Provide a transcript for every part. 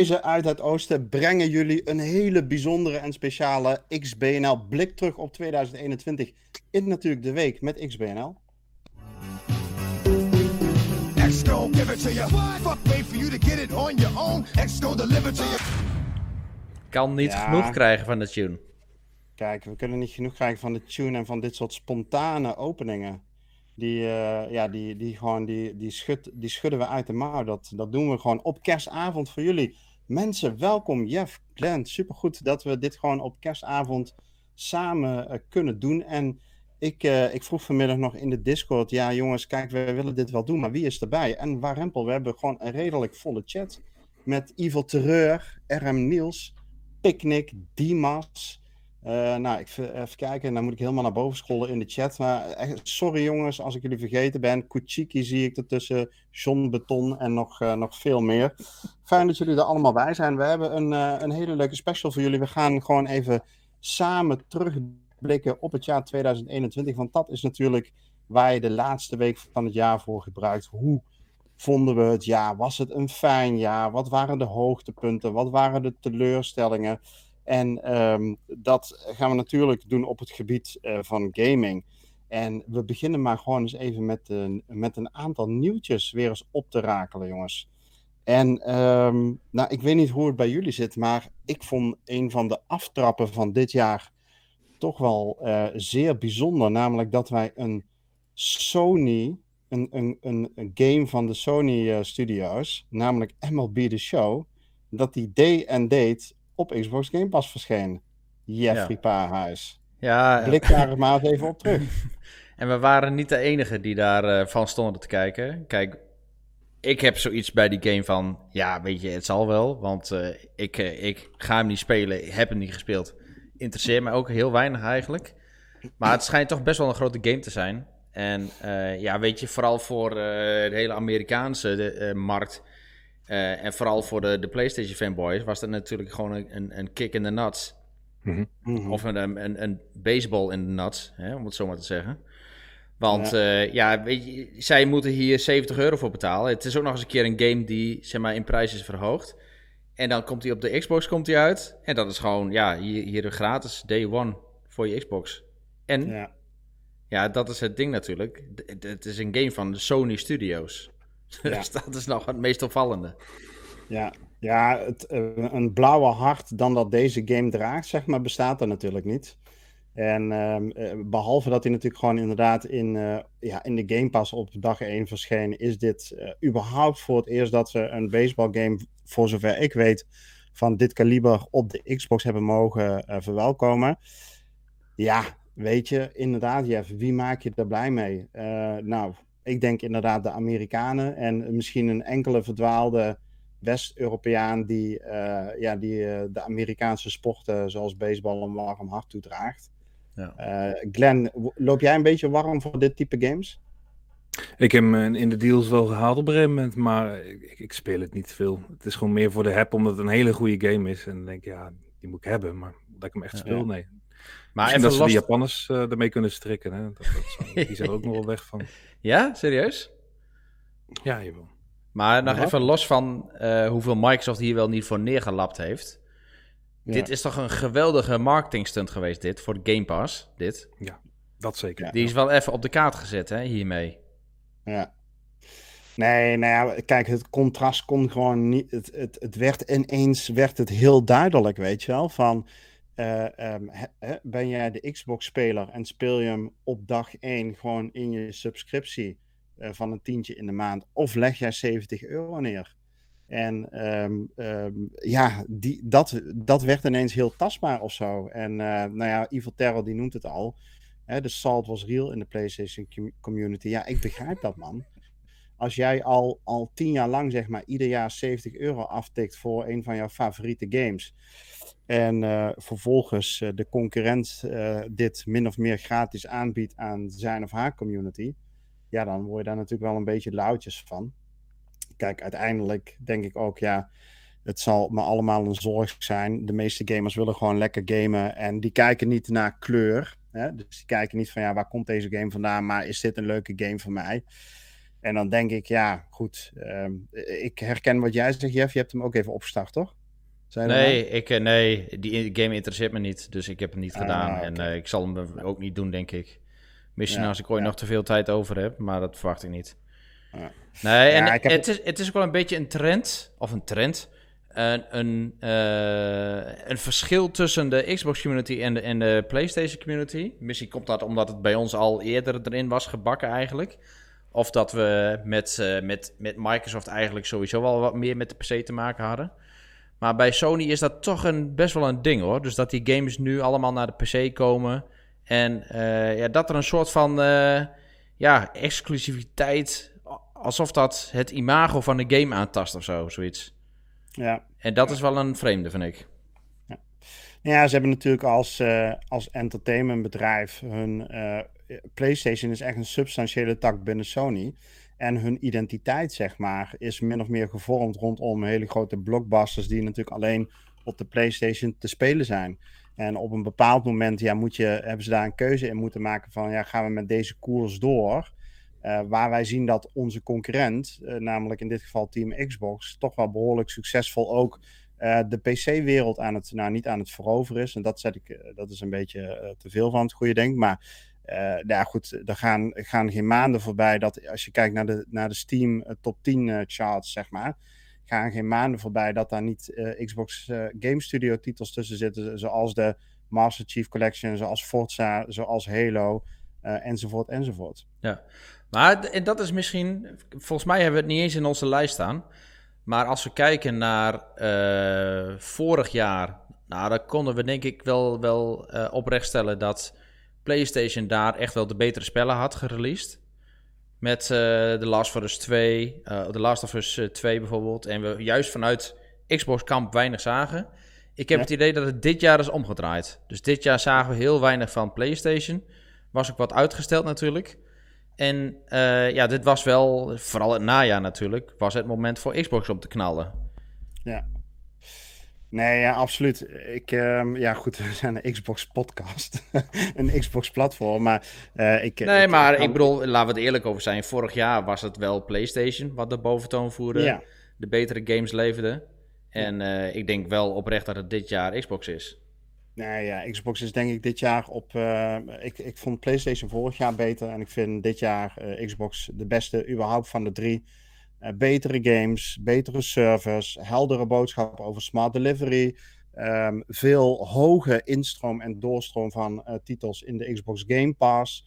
Deze uit het oosten brengen jullie een hele bijzondere en speciale XBNL blik terug op 2021 in natuurlijk de week met XBNL. Kan niet genoeg krijgen van de tune. Kijk, we kunnen niet genoeg krijgen van de tune en van dit soort spontane openingen. Die, uh, ja, die, die, gewoon, die, die, schud, die schudden we uit de mouw. Dat, dat doen we gewoon op kerstavond voor jullie. Mensen, welkom. Jeff, Glenn, supergoed dat we dit gewoon op kerstavond samen uh, kunnen doen. En ik, uh, ik vroeg vanmiddag nog in de Discord: ja, jongens, kijk, we willen dit wel doen, maar wie is erbij? En Warempel, we hebben gewoon een redelijk volle chat. Met Evil Terreur, RM Niels, Picnic, Dimas. Uh, nou, ik even kijken, dan moet ik helemaal naar boven scrollen in de chat. Maar echt, sorry jongens als ik jullie vergeten ben. Kuchiki zie ik ertussen, John Beton en nog, uh, nog veel meer. Fijn dat jullie er allemaal bij zijn. We hebben een, uh, een hele leuke special voor jullie. We gaan gewoon even samen terugblikken op het jaar 2021. Want dat is natuurlijk waar je de laatste week van het jaar voor gebruikt. Hoe vonden we het jaar? Was het een fijn jaar? Wat waren de hoogtepunten? Wat waren de teleurstellingen? En um, dat gaan we natuurlijk doen op het gebied uh, van gaming. En we beginnen maar gewoon eens even met een, met een aantal nieuwtjes weer eens op te rakelen, jongens. En um, nou, ik weet niet hoe het bij jullie zit, maar ik vond een van de aftrappen van dit jaar toch wel uh, zeer bijzonder. Namelijk dat wij een Sony, een, een, een, game van de Sony uh, Studios, namelijk MLB The Show, dat die day and date op Xbox Game Pass verscheen. Jeffrey ja. Paarhuis. Ja, Blik daar maar even op terug. en we waren niet de enige die daarvan uh, van stonden te kijken. Kijk, ik heb zoiets bij die game van... Ja, weet je, het zal wel. Want uh, ik, uh, ik ga hem niet spelen. Ik heb hem niet gespeeld. Interesseert mij ook heel weinig eigenlijk. Maar het schijnt toch best wel een grote game te zijn. En ja, weet je, vooral voor de hele Amerikaanse de, markt... Uh, en vooral voor de, de PlayStation fanboys was dat natuurlijk gewoon een, een kick in de nuts. Mm -hmm. Of een, een, een baseball in de nuts, hè, om het zo maar te zeggen. Want ja, uh, ja weet je, zij moeten hier 70 euro voor betalen. Het is ook nog eens een keer een game die zeg maar, in prijs is verhoogd. En dan komt hij op de Xbox komt hij uit. En dat is gewoon, ja, hier, hier gratis day one voor je Xbox. En ja. ja, dat is het ding natuurlijk. Het is een game van de Sony Studios. Ja. dus dat is nog het meest opvallende. Ja, ja het, uh, een blauwe hart dan dat deze game draagt, zeg maar, bestaat er natuurlijk niet. En uh, behalve dat hij natuurlijk gewoon inderdaad in, uh, ja, in de Game Pass op dag 1 verscheen, is dit uh, überhaupt voor het eerst dat we een baseball game, voor zover ik weet, van dit kaliber op de Xbox hebben mogen verwelkomen. Ja, weet je, inderdaad, Jeff, wie maak je er blij mee? nou, ik denk inderdaad de Amerikanen en misschien een enkele verdwaalde West-Europeaan die, uh, ja, die uh, de Amerikaanse sporten zoals baseball een warm hart toedraagt. Ja. Uh, Glenn, loop jij een beetje warm voor dit type games? Ik heb hem in de deals wel gehaald op een gegeven moment, maar ik, ik, speel het niet veel. Het is gewoon meer voor de heb, omdat het een hele goede game is. En dan denk ik, ja, die moet ik hebben, maar dat ik hem echt speel, ja. nee. Maar Misschien dat ze last... de Japanners uh, ermee kunnen strikken. Hè? Dat, dat zou, die zijn er ook nog wel weg van. Ja, serieus? Ja, jawel. Maar nog ja. even los van uh, hoeveel Microsoft hier wel niet voor neergelapt heeft. Ja. Dit is toch een geweldige marketingstunt geweest, dit, voor de Game Pass, dit. Ja, dat zeker. Ja. Die is wel even op de kaart gezet, hè, hiermee. Ja. Nee, nou ja, kijk, het contrast komt gewoon niet... Het, het, het werd ineens werd het heel duidelijk, weet je wel, van... He, he, ben jij de Xbox-speler en speel je hem op dag 1 gewoon in je subscriptie uh, van een tientje in de maand, of leg jij 70 euro neer? En um, um, ja, die, dat, dat werd ineens heel tastbaar of zo. En uh, nou ja, Evil Terror die noemt het al. Hè, de salt was real in de PlayStation community. Ja, ik begrijp dat man. Als jij al, al tien jaar lang, zeg maar, ieder jaar 70 euro aftikt voor een van jouw favoriete games en uh, vervolgens uh, de concurrent uh, dit min of meer gratis aanbiedt aan zijn of haar community, ja, dan word je daar natuurlijk wel een beetje lauwtjes van. Kijk, uiteindelijk denk ik ook, ja, het zal me allemaal een zorg zijn. De meeste gamers willen gewoon lekker gamen en die kijken niet naar kleur. Hè? Dus die kijken niet van, ja, waar komt deze game vandaan, maar is dit een leuke game voor mij? En dan denk ik, ja, goed. Ehm, ik herken wat jij zegt, Jeff. Je hebt hem ook even opgestart, toch? Nee, ik, nee, die game interesseert me niet. Dus ik heb het niet ah, gedaan. En ik zal hem ook niet doen, denk ik. Misschien als ik ooit nog te veel tijd over heb, maar dat verwacht ik niet. Ja. Nee, en het, is, het is ook wel een beetje een trend, of een trend, een, een, uh, een verschil tussen de Xbox community en de, en de PlayStation community. Misschien komt dat omdat het bij ons al eerder erin was gebakken eigenlijk. Of dat we met, uh, met, met Microsoft eigenlijk sowieso wel wat meer met de PC te maken hadden. Maar bij Sony is dat toch een, best wel een ding hoor. Dus dat die games nu allemaal naar de PC komen. En uh, ja, dat er een soort van ja, exclusiviteit alsof dat het imago van de game aantast of zo, zoiets. Ja. En dat is wel een vreemde, vind ik. Ja, ja ze hebben natuurlijk als, uh, als entertainmentbedrijf hun... PlayStation is echt een substantiële tak binnen Sony. En hun identiteit, zeg maar, is min of meer gevormd rondom hele grote blockbusters... die natuurlijk alleen op de PlayStation te spelen zijn. En op een bepaald moment ja, moet je, hebben ze daar een keuze in moeten maken van... ja, gaan we met deze koers door... Uh, waar wij zien dat onze concurrent, uh, namelijk in dit geval Team Xbox, toch wel behoorlijk succesvol ook uh, de PC-wereld aan het, nou niet aan het veroveren is. En dat, zet ik, dat is een beetje te veel van het goede denk. Maar ja, goed, er gaan, gaan geen maanden voorbij dat als je kijkt naar de, naar de Steam top 10 charts, zeg maar. Gaan geen maanden voorbij dat daar niet Xbox Game Studio titels tussen zitten. Zoals de Master Chief Collection, zoals Forza, zoals Halo, enzovoort, enzovoort. Ja, maar en dat is misschien, volgens mij hebben we het niet eens in onze lijst staan. Maar als we kijken naar uh, vorig jaar, nou, dan konden we denk ik wel, wel uh, oprechtstellen dat PlayStation daar echt wel de betere spellen had gereleased. Met uh, The Last of Us 2, The Last of Us 2 bijvoorbeeld. En we juist vanuit Xbox Camp weinig zagen. Ik heb het idee dat het dit jaar is omgedraaid. Dus dit jaar zagen we heel weinig van PlayStation. Was ook wat uitgesteld natuurlijk. En uh, ja, dit was wel, vooral het najaar natuurlijk, was het moment voor Xbox om te knallen. Ja. Nee, ja, absoluut. Ik, uh, ja, goed, we zijn een Xbox-podcast. een Xbox-platform, maar uh, ik... Nee, maar ik, bedoel, laten we het eerlijk over zijn. Vorig jaar was het wel PlayStation wat de boventoon voerde. Ja. De betere games leverde. En uh, ik denk wel oprecht dat het dit jaar Xbox is. Nee, ja, Xbox is denk ik dit jaar op. Uh, ik, ik vond PlayStation vorig jaar beter. En ik vind dit jaar uh, Xbox de beste überhaupt van de drie. Uh, betere games, betere servers, heldere boodschappen over smart delivery. Um, veel hoge instroom en doorstroom van titels in de Xbox Game Pass.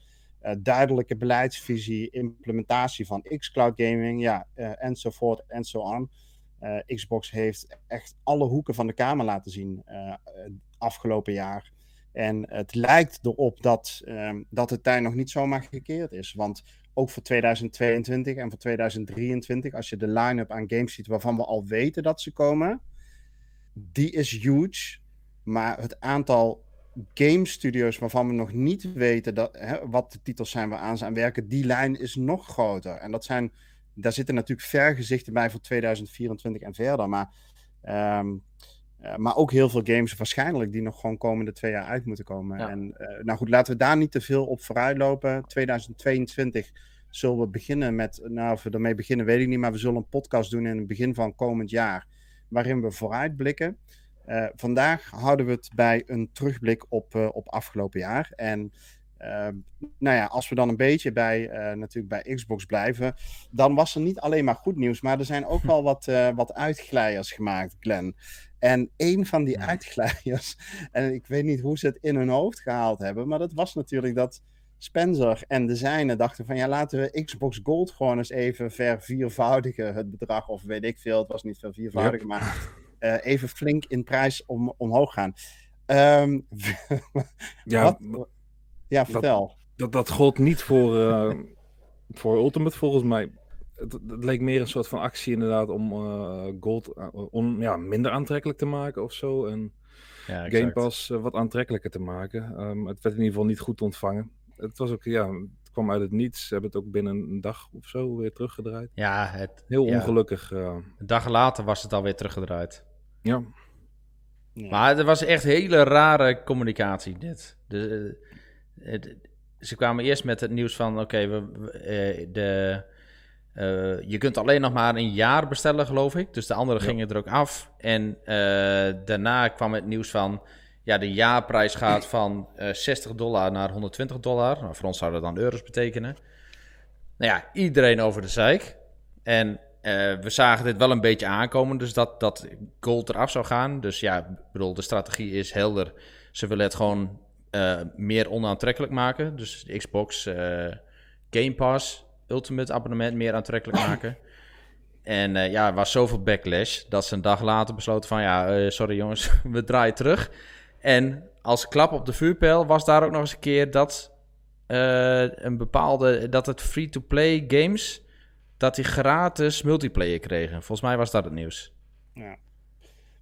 duidelijke beleidsvisie, implementatie van xCloud gaming, ja, enzovoort en zo. Xbox heeft echt alle hoeken van de kamer laten zien afgelopen jaar. En het lijkt erop dat, um, dat het tijd nog niet zomaar gekeerd is. Want ook voor 2022 en voor 2023, als je de line-up aan games ziet waarvan we al weten dat ze komen, die is huge. Maar het aantal game studios waarvan we nog niet weten dat, hè, wat de titels zijn waar aan ze aan werken, die lijn is nog groter. En dat zijn, daar zitten natuurlijk vergezichten bij voor 2024 en verder. Maar um, uh, maar ook heel veel games waarschijnlijk die nog gewoon komende twee jaar uit moeten komen. En uh, nou goed, laten we daar niet te veel op vooruit lopen. 2022 zullen we beginnen met, nou of we ermee beginnen weet ik niet, maar we zullen een podcast doen in het begin van komend jaar. Waarin we vooruitblikken. Uh, vandaag houden we het bij een terugblik op, op afgelopen jaar. En nou ja, als we dan een beetje bij, natuurlijk bij Xbox blijven, dan was er niet alleen maar goed nieuws, maar er zijn ook wel wat, wat uitglijers gemaakt, Glenn. En een van die uitglijers, en ik weet niet hoe ze het in hun hoofd gehaald hebben, maar dat was natuurlijk dat Spencer en de zijnen dachten van ja, laten we Xbox Gold gewoon eens even verviervoudigen het bedrag, of weet ik veel, het was niet verviervoudigen, yep. maar uh, even flink in prijs om, omhoog gaan. Um, ja, wat, ja, vertel. Dat, dat, dat gold niet voor, uh, voor Ultimate volgens mij het, leek meer een soort van actie inderdaad om uh, Gold uh, on, ja, minder aantrekkelijk te maken of zo. En ja, Game Pass uh, wat aantrekkelijker te maken. Um, het werd in ieder geval niet goed ontvangen. Het was ook, ja, het kwam uit het niets. Ze hebben het ook binnen een dag of zo weer teruggedraaid. Ja, het, heel ja, ongelukkig. Een dag later was het alweer teruggedraaid. Ja. ja. Maar er was echt hele rare communicatie dit. De, het, ze kwamen eerst met het nieuws van, oké, okay, we, de je kunt alleen nog maar een jaar bestellen, geloof ik. Dus de anderen gingen er ook af. En daarna kwam het nieuws van... Ja, de jaarprijs gaat van 60 dollar naar 120 dollar. Nou, voor ons zou dat dan euro's betekenen. Nou ja, iedereen over de zeik. En we zagen dit wel een beetje aankomen, dus dat, dat gold eraf zou gaan. Dus ja, ik bedoel, de strategie is helder. Ze willen het gewoon uh, meer onaantrekkelijk maken. Dus de Xbox uh, Game Pass Ultimate abonnement meer aantrekkelijk maken. En uh, ja, er was zoveel backlash dat ze een dag later besloten van... ja, sorry jongens, we draaien terug. En als klap op de vuurpijl was daar ook nog eens een keer dat... een bepaalde, dat het free-to-play games... dat die gratis multiplayer kregen. Volgens mij was dat het nieuws. Ja.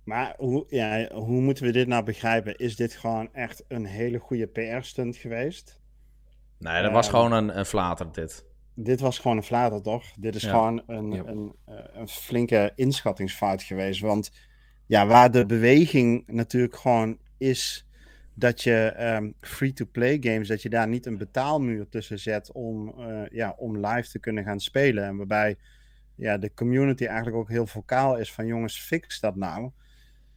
Maar hoe, ja, hoe moeten we dit nou begrijpen? Is dit gewoon echt een hele goede PR-stunt geweest? Nee, dat was ehm, gewoon een, een flater, dit. Dit was gewoon een flater, toch? Dit is gewoon een, een, eh, een, flinke inschattingsfout geweest. Want ja, waar de beweging natuurlijk gewoon is dat je um, free-to-play games, dat je daar niet een betaalmuur tussen zet om, uh, ja, om live te kunnen gaan spelen. En waarbij ja, de community eigenlijk ook heel vocaal is van jongens, fix dat nou.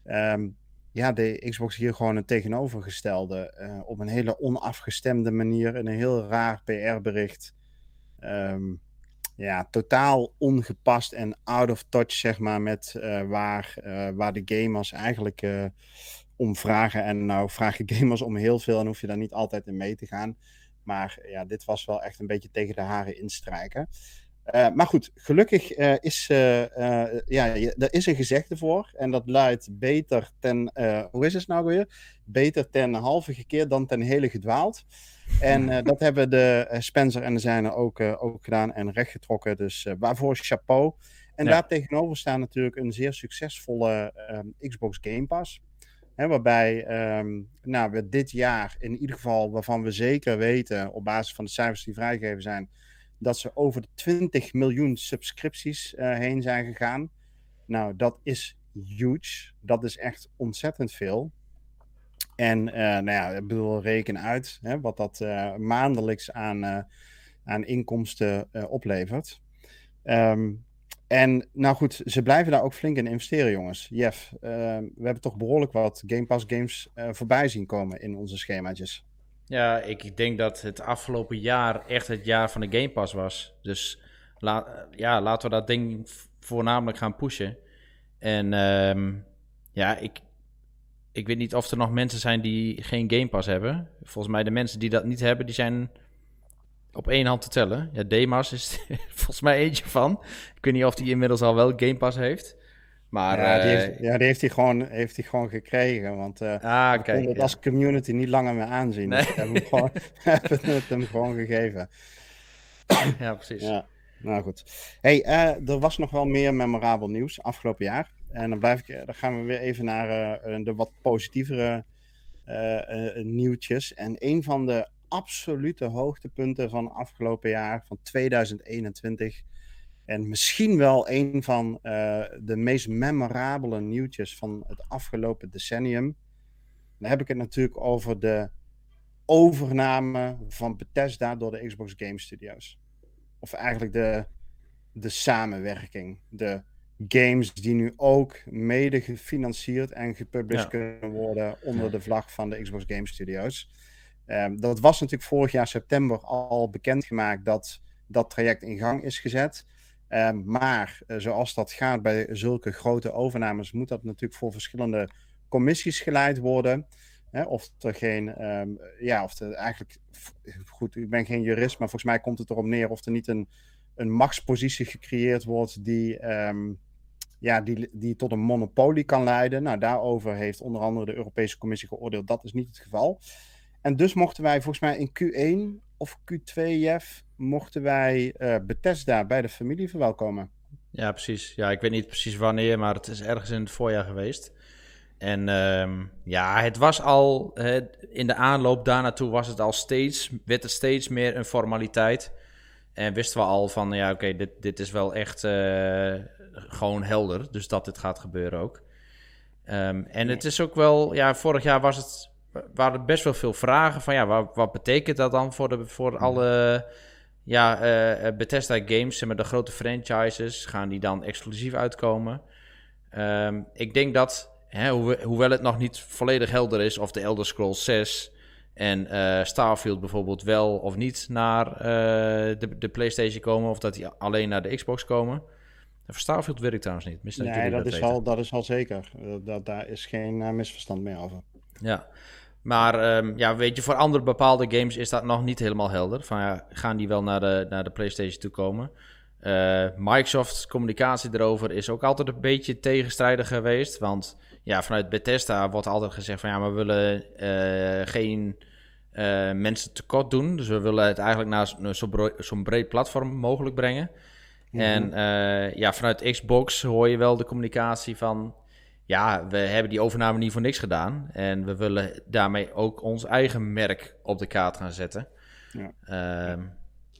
Um, ja, de Xbox hier gewoon een tegenovergestelde. Uh, op een hele onafgestemde manier. In een heel raar PR-bericht. Um, ja, totaal ongepast en out of touch, zeg maar, met uh, waar, uh, waar de gamers eigenlijk om vragen. En nou vragen gamers om heel veel en hoef je daar niet altijd in mee te gaan. Maar ja, dit was wel echt een beetje tegen de haren instrijken. Maar goed, gelukkig is, ja, er is een gezegde voor. En dat luidt beter ten, hoe is het nou weer? Beter ten halve gekeerd dan ten hele gedwaald. En dat hebben de Spencer en de zijne ook, ook gedaan en rechtgetrokken. Dus waarvoor chapeau. En ja. daar tegenover staan natuurlijk een zeer succesvolle um, Xbox Game Pass. Hè, waarbij um, nou, we dit jaar in ieder geval, waarvan we zeker weten op basis van de cijfers die vrijgegeven zijn dat ze over de 20 miljoen subscripties heen zijn gegaan. Nou, dat is huge. Dat is echt ontzettend veel. En uh, nou ja, ik bedoel, reken uit hè, wat dat uh, maandelijks aan, aan inkomsten oplevert. Um, en nou goed, ze blijven daar ook flink in investeren, jongens. Jeff, we hebben toch behoorlijk wat Game Pass games voorbij zien komen in onze schemaatjes. Ja, ik denk dat het afgelopen jaar echt het jaar van de Game Pass was. Dus ja, laten we dat ding voornamelijk gaan pushen. En um, ja, ik, ik weet niet of er nog mensen zijn die geen Game Pass hebben. Volgens mij de mensen die dat niet hebben, die zijn op één hand te tellen. Ja, Demas is volgens mij eentje van. Ik weet niet of die inmiddels al wel Game Pass heeft. Maar, ja, die heeft, ja, die heeft hij gewoon, heeft hij gewoon gekregen. Want uh, ah, kijk, het als community niet langer meer aanzien. Nee. Dus hebben, hem gewoon, hebben het hem gewoon gegeven. Ja, precies. Ja, nou goed. Hey, uh, er was nog wel meer memorabel nieuws afgelopen jaar. En dan, blijf ik, dan gaan we weer even naar uh, de wat positievere nieuwtjes. En een van de absolute hoogtepunten van afgelopen jaar, van 2021 en misschien wel een van de meest memorabele nieuwtjes van het afgelopen decennium. Dan heb ik het natuurlijk over de overname van Bethesda door de Xbox Game Studios. Of eigenlijk de, de samenwerking. De games die nu ook mede gefinancierd en gepubliceerd kunnen worden onder de vlag van de Xbox Game Studios. Um, dat was natuurlijk vorig jaar september al bekendgemaakt dat dat traject in gang is gezet. Ehm, maar uh, zoals dat gaat bij zulke grote overnames, moet dat natuurlijk voor verschillende commissies geleid worden. Hè, of er geen, um, ja, of er eigenlijk, goed, ik ben geen jurist, maar volgens mij komt het erop neer of er niet een, een machtspositie gecreëerd wordt die, um, ja, die, die tot een monopolie kan leiden. Nou, daarover heeft onder andere de Europese Commissie geoordeeld. Dat is niet het geval. En dus mochten wij volgens mij in Q1 of Q2, Jeff, mochten wij uh, Bethesda bij de familie verwelkomen. Ja, precies. Ja, ik weet niet precies wanneer, maar het is ergens in het voorjaar geweest. En um, ja, het was al, in de aanloop daar naartoe was het al steeds, werd het steeds meer een formaliteit. En wisten we al van, ja oké, dit, dit is wel echt uh, gewoon helder, dus dat dit gaat gebeuren ook. Um, en het is ook wel, ja, vorig jaar was het waren best wel veel vragen van ja, wat, wat betekent dat dan voor, de, voor alle ja, Bethesda Games, met de grote franchises, gaan die dan exclusief uitkomen? Ehm, ik denk dat, hè, hoewel het nog niet volledig helder is of de Elder Scrolls 6 en Starfield bijvoorbeeld wel of niet naar de, de PlayStation komen, of dat die alleen naar de Xbox komen. Voor Starfield weet ik trouwens niet. Misschien nee, dat, is al, dat is al zeker. Dat, daar is geen misverstand meer over. Ja, maar ehm, ja, weet je, voor andere bepaalde games is dat nog niet helemaal helder. Van, ja, gaan die wel naar de, naar de PlayStation toe komen? Microsoft's communicatie erover is ook altijd een beetje tegenstrijdig geweest. Want ja, vanuit Bethesda wordt altijd gezegd van ja, maar we willen uh, geen uh, mensen tekort doen. Dus we willen het eigenlijk naar zo'n breed platform mogelijk brengen. Mhm. En ja, vanuit Xbox hoor je wel de communicatie van ja, we hebben die overname niet voor niks gedaan. En we willen daarmee ook ons eigen merk op de kaart gaan zetten. Ja. Ehm,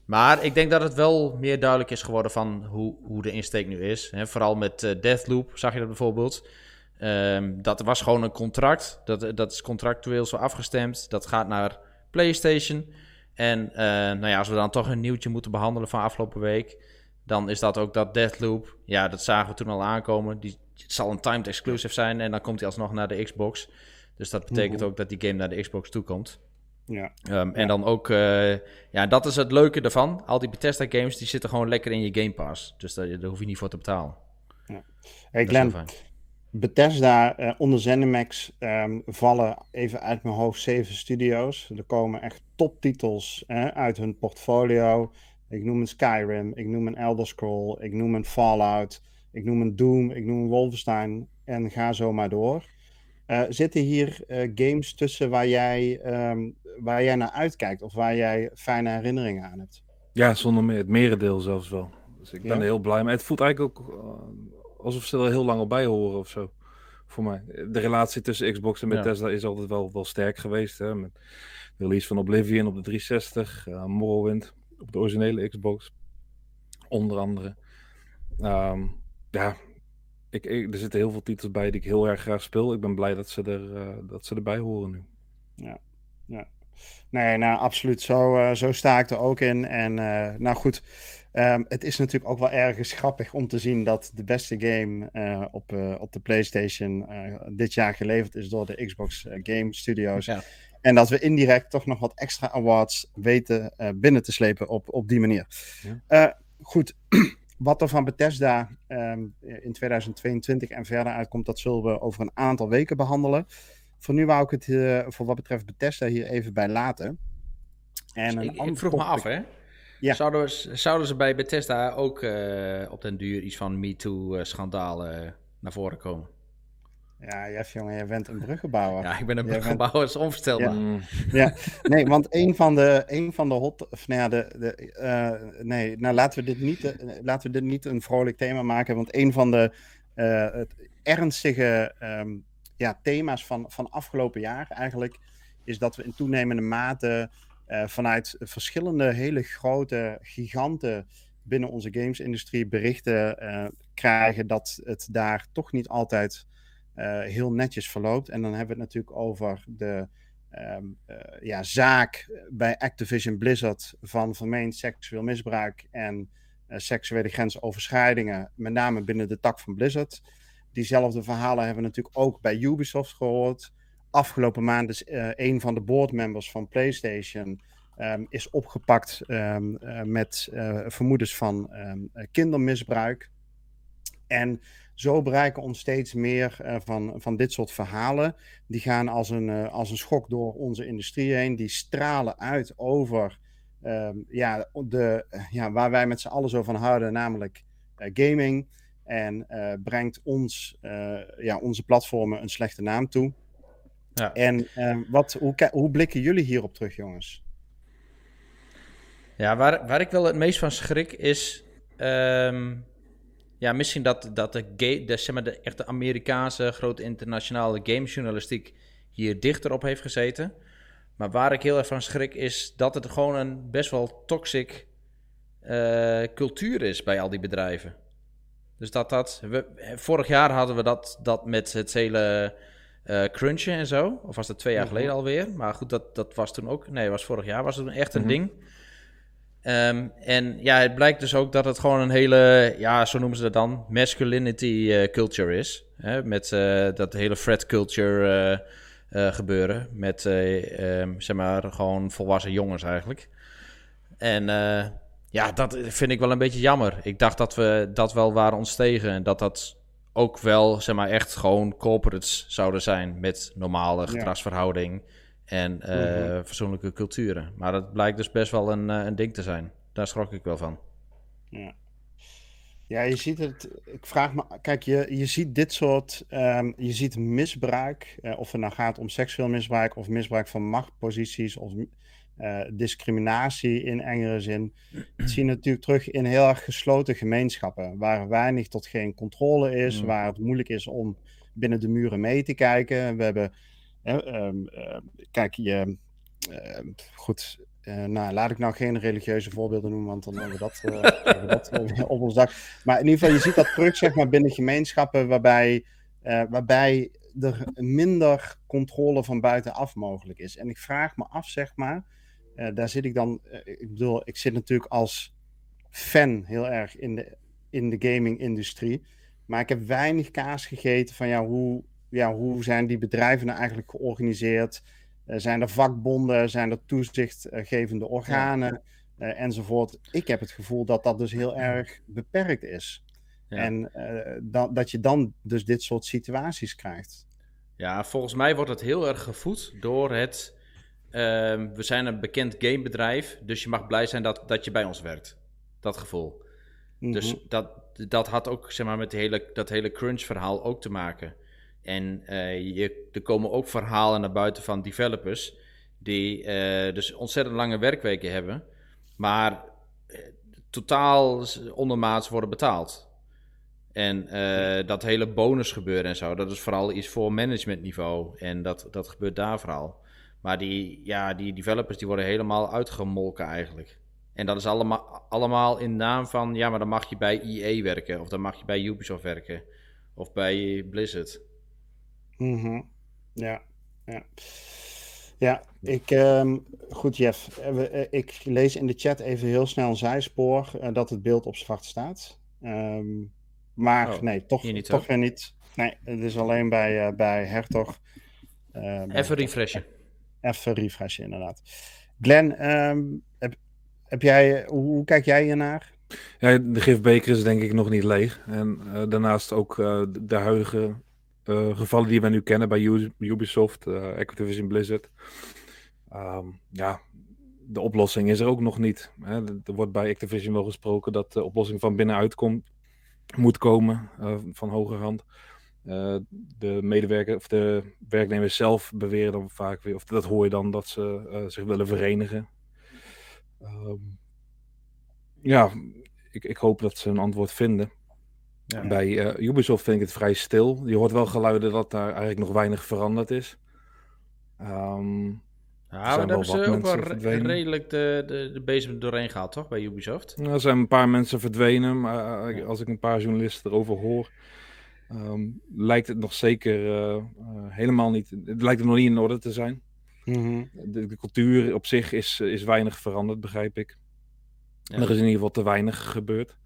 maar ik denk dat het wel meer duidelijk is geworden van hoe, hoe de insteek nu is. He, vooral met Deathloop zag je dat bijvoorbeeld. Um, dat was gewoon een contract. Dat, dat is contractueel zo afgestemd. Dat gaat naar PlayStation. En uh, nou ja, als we dan toch een nieuwtje moeten behandelen van afgelopen week, dan is dat ook dat Deathloop. Ja, dat zagen we toen al aankomen. Die, het zal een timed exclusive zijn en dan komt hij alsnog naar de Xbox. Dus dat betekent ook dat die game naar de Xbox toekomt. Ja. Um, en dan ook, uh, ja, dat is het leuke ervan. Al die Bethesda games, die zitten gewoon lekker in je Game Pass. Dus daar, daar hoef je niet voor te betalen. Ja. Hey Glenn, Bethesda uh, onder ZeniMax um, vallen even uit mijn hoofd zeven studio's. Er komen echt toptitels uit hun portfolio. Ik noem een Skyrim, ik noem een Elder Scroll, ik noem een Fallout. Ik noem een Doom, ik noem een Wolfenstein en ga zo maar door. Uh, zitten hier uh, games tussen waar jij, um, waar jij naar uitkijkt of waar jij fijne herinneringen aan hebt? Ja, zonder meer. Het merendeel zelfs wel. Dus ik ben ja. er heel blij mee. Het voelt eigenlijk ook alsof ze er heel lang al bij horen of zo. Voor mij. De relatie tussen Xbox en Bethesda ja. is altijd wel, wel sterk geweest. Hè? Met de release van Oblivion op de 360, Morrowind op de originele Xbox. Onder andere. Um, ja, ik, ik, er zitten heel veel titels bij die ik heel erg graag speel. Ik ben blij dat ze, er, uh, dat ze erbij horen nu. Ja, ja. Nee, nou absoluut. Zo, uh, zo sta ik er ook in. En uh, nou goed, um, het is natuurlijk ook wel ergens grappig om te zien dat de beste game op, op de PlayStation dit jaar geleverd is door de Xbox Game Studios. Ja. En dat we indirect toch nog wat extra awards weten binnen te slepen op, op die manier. Ja. goed. Wat er van Bethesda um, in 2022 en verder uitkomt, dat zullen we over een aantal weken behandelen. Voor nu wou ik het voor wat betreft Bethesda hier even bij laten. En ik, ik vroeg me af, hè? Ja. Zouden, zouden ze bij Bethesda ook uh, op den duur iets van MeToo-schandalen uh, naar voren komen? Ja, Jeff, jongen, jij bent een bruggenbouwer. ja, ik ben een bruggenbouwer, bent... is onvoorstelbaar. Ja. ja. nee, want een van de, een van de hot... Of, nou ja, de, de, uh, nee, nou laten we, dit niet, uh, laten we dit niet een vrolijk thema maken, want een van de uh, het ernstige um, ja, thema's van, van afgelopen jaar eigenlijk, is dat we in toenemende mate vanuit verschillende hele grote giganten binnen onze gamesindustrie berichten krijgen dat het daar toch niet altijd uh, heel netjes verloopt. En dan hebben we het natuurlijk over de uh, ja, zaak bij Activision Blizzard van vermeend seksueel misbruik en uh, seksuele grensoverschrijdingen, met name binnen de tak van Blizzard. Diezelfde verhalen hebben we natuurlijk ook bij Ubisoft gehoord. Afgelopen maand is een van de boardmembers van PlayStation um, is opgepakt um, met vermoedens van kindermisbruik. En zo bereiken ons steeds meer uh, van, van dit soort verhalen. Die gaan als een, uh, als een schok door onze industrie heen. Die stralen uit over uh, ja, de, ja, waar wij met z'n allen zo van houden, namelijk uh, gaming. En brengt ons, ja, onze platformen een slechte naam toe. Ja. En wat, hoe, hoe blikken jullie hierop terug, jongens? Ja, waar, waar ik wel het meest van schrik is. Um ja, misschien dat, dat de, de, zeg maar, de echte Amerikaanse grote internationale gamejournalistiek hier dichter op heeft gezeten. Maar waar ik heel erg van schrik is dat het gewoon een best wel toxic uh, cultuur is bij al die bedrijven. Dus dat dat. We, vorig jaar hadden we dat, dat met het hele uh, crunchen en zo. Of was dat twee jaar mhm. geleden alweer? Maar goed, dat, dat was toen ook. Nee, was vorig jaar was het echt een mhm. ding. Ehm, en ja, het blijkt dus ook dat het gewoon een hele, ja, zo noemen ze dat dan, masculinity culture is. Hè? Met dat hele frat culture gebeuren. Met, um, zeg maar, gewoon volwassen jongens eigenlijk. En ja, dat vind ik wel een beetje jammer. Ik dacht dat we dat wel waren ontstegen. En dat dat ook wel, zeg maar, echt gewoon corporates zouden zijn. Met normale gedragsverhouding en uh, fatsoenlijke culturen. Maar dat blijkt dus best wel een, uh, een ding te zijn. Daar schrok ik wel van. Ja. Ja, je ziet het. Ik vraag me. Kijk, je, je ziet dit soort. Um, je ziet misbruik. Uh, of het nou gaat om seksueel misbruik. of misbruik van machtposities. of uh, discriminatie in engere zin. Dat zie je natuurlijk terug in heel erg gesloten gemeenschappen, waar weinig tot geen controle is, mm. waar het moeilijk is om binnen de muren mee te kijken. We hebben, uh, kijk, je, ehm, goed, uh, nou, laat ik nou geen religieuze voorbeelden noemen, want dan hebben we dat, hebben we dat op ons dak. Maar in ieder geval, je ziet dat terug zeg maar, binnen gemeenschappen waarbij, waarbij er minder controle van buitenaf mogelijk is. En ik vraag me af, zeg maar, daar zit ik dan, uh, ik bedoel, ik zit natuurlijk als fan heel erg in de, in de gaming-industrie. Maar ik heb weinig kaas gegeten van ja, hoe, ja, hoe zijn die bedrijven nou eigenlijk georganiseerd? Uh, zijn er vakbonden? Zijn er toezichtgevende organen? Ja. enzovoort. Ik heb het gevoel dat dat dus heel erg beperkt is. Ja. En dat, dat je dan dus dit soort situaties krijgt. Ja, volgens mij wordt het heel erg gevoed door het we zijn een bekend gamebedrijf, dus je mag blij zijn dat, dat je bij ons werkt. Dat gevoel. Dus mhm. dat, dat had ook zeg maar, met hele, dat hele crunch-verhaal ook te maken. En uh, je, er komen ook verhalen naar buiten van developers die uh, dus ontzettend lange werkweken hebben, maar uh, totaal ondermaats worden betaald. En dat hele bonus gebeuren en zo, dat is vooral iets voor managementniveau. En dat, dat gebeurt daar vooral. Maar die, ja, die developers die worden helemaal uitgemolken eigenlijk. En dat is allemaal, allemaal in naam van, ja, maar dan mag je bij EA werken. Of dan mag je bij Ubisoft werken. Of bij Blizzard. Mm Ja, ja. Ja, ik, um, goed Jeff, eh, eh, ik lees in de chat even heel snel een zijspoor uh, dat het beeld op zwart staat. Um, maar oh, nee, toch, niet, toch weer niet. Nee, het is alleen bij, uh, bij Hertog. Uh, even refreshen even refreshen, inderdaad. Glenn, um, heb, heb jij, hoe, kijk jij hiernaar? Ja, de gifbeker is denk ik nog niet leeg. En uh, daarnaast ook uh, de huidige uh, gevallen die we nu kennen bij Ubisoft, Activision Blizzard. Um, ja, de oplossing is er ook nog niet. Hè. Er wordt bij Activision wel gesproken dat de oplossing van binnenuit komt, moet komen, van hoger hand. Uh, de medewerker of de werknemers zelf beweren dan vaak weer, of dat hoor je dan, dat ze uh, zich willen verenigen. Um, ja, ik, ik, hoop dat ze een antwoord vinden. Ja. Bij uh, Ubisoft vind ik het vrij stil. Je hoort wel geluiden dat daar eigenlijk nog weinig veranderd is. Um, ja, maar daar hebben ze ook wel redelijk de, de, de bezem doorheen gehaald, toch, bij Ubisoft? er zijn een paar mensen verdwenen, maar als ik een paar journalisten erover hoor, Um, lijkt het nog zeker uh, uh, helemaal niet. Het lijkt er nog niet in orde te zijn. Mm -hmm. de, de, cultuur op zich is, is weinig veranderd, begrijp ik. Ja. Er is in ieder geval te weinig gebeurd.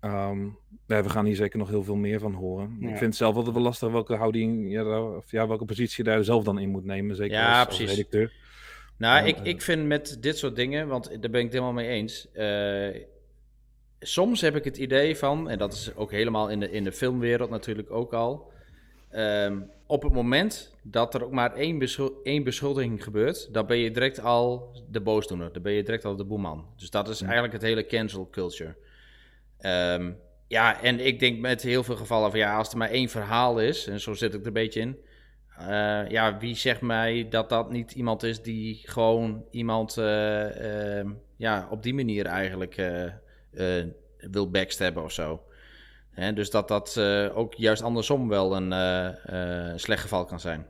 Um, ja, we gaan hier zeker nog heel veel meer van horen. Ja. Ik vind het zelf altijd wel lastig welke houding, ja, of ja, welke positie je daar zelf dan in moet nemen. Zeker ja, als, als redacteur. Nou, ik, ik vind met dit soort dingen, want daar ben ik het helemaal mee eens. Uh, soms heb ik het idee van, en dat is ook helemaal in de, in de filmwereld natuurlijk ook al. Um, op het moment dat er ook maar één, beschul één beschuldiging gebeurt, dan ben je direct al de boosdoener. Dan ben je direct al de boeman. Dus dat is eigenlijk het hele cancel culture. Um, ja, en ik denk met heel veel gevallen van ja, als er maar één verhaal is, en zo zit ik er een beetje in. Uh, ja, wie zegt mij dat dat niet iemand is die gewoon iemand uh, uh, ja, op die manier eigenlijk uh, wil backstabben of zo. Hè, dus dat dat uh, ook juist andersom wel een uh, slecht geval kan zijn.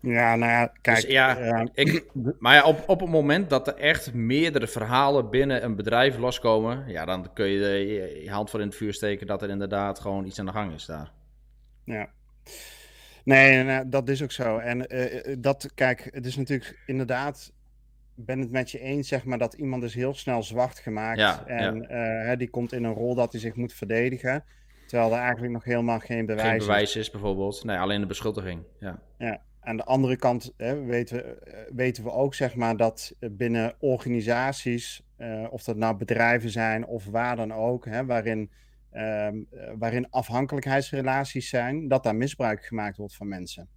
Ja, nou ja, kijk. Dus ja, ik, maar ja, op, op het moment dat er echt meerdere verhalen binnen een bedrijf loskomen, ja, dan kun je de, je hand voor in het vuur steken dat er inderdaad gewoon iets aan de gang is daar. Ja. Nee, nee dat is ook zo. En uh, dat, kijk, het is natuurlijk inderdaad ben het met je eens, zeg maar, dat iemand is heel snel zwart gemaakt. en ja. die komt in een rol dat hij zich moet verdedigen. Terwijl er eigenlijk nog helemaal geen bewijs, geen bewijs is. bijvoorbeeld. Nee, alleen de beschuldiging. Ja. ja. Aan de andere kant hè, weten, weten we ook zeg maar, dat binnen organisaties, uh, of dat nou bedrijven zijn of waar dan ook, hè, waarin, uh, waarin afhankelijkheidsrelaties zijn, dat daar misbruik gemaakt wordt van mensen.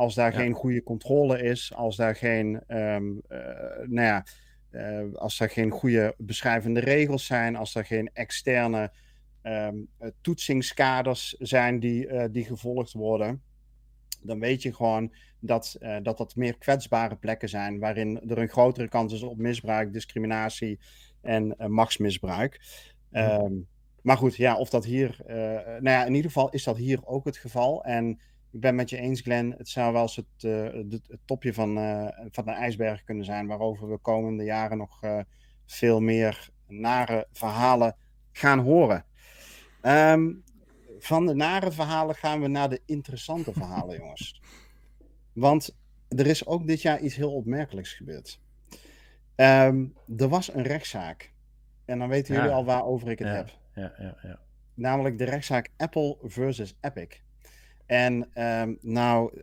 Als daar geen goede controle is, als daar geen, um, uh, nou ja, als daar geen goede beschrijvende regels zijn, als er geen externe um, toetsingskaders zijn die, die gevolgd worden dan weet je gewoon dat, dat dat meer kwetsbare plekken zijn waarin er een grotere kans is op misbruik, discriminatie en machtsmisbruik. Um, maar goed, ja, of dat hier, uh, nou ja, in ieder geval is dat hier ook het geval. En ik ben met je eens, Glenn, het zou wel eens het, het, het topje van, van de ijsberg kunnen zijn, waarover we komende jaren nog veel meer nare verhalen gaan horen. Um, van de nare verhalen gaan we naar de interessante verhalen, jongens. Want er is ook dit jaar iets heel opmerkelijks gebeurd. Um, er was een rechtszaak. En dan weten jullie al waarover ik het heb. Ja, ja, ja. Namelijk de rechtszaak Apple versus Epic. En um, nou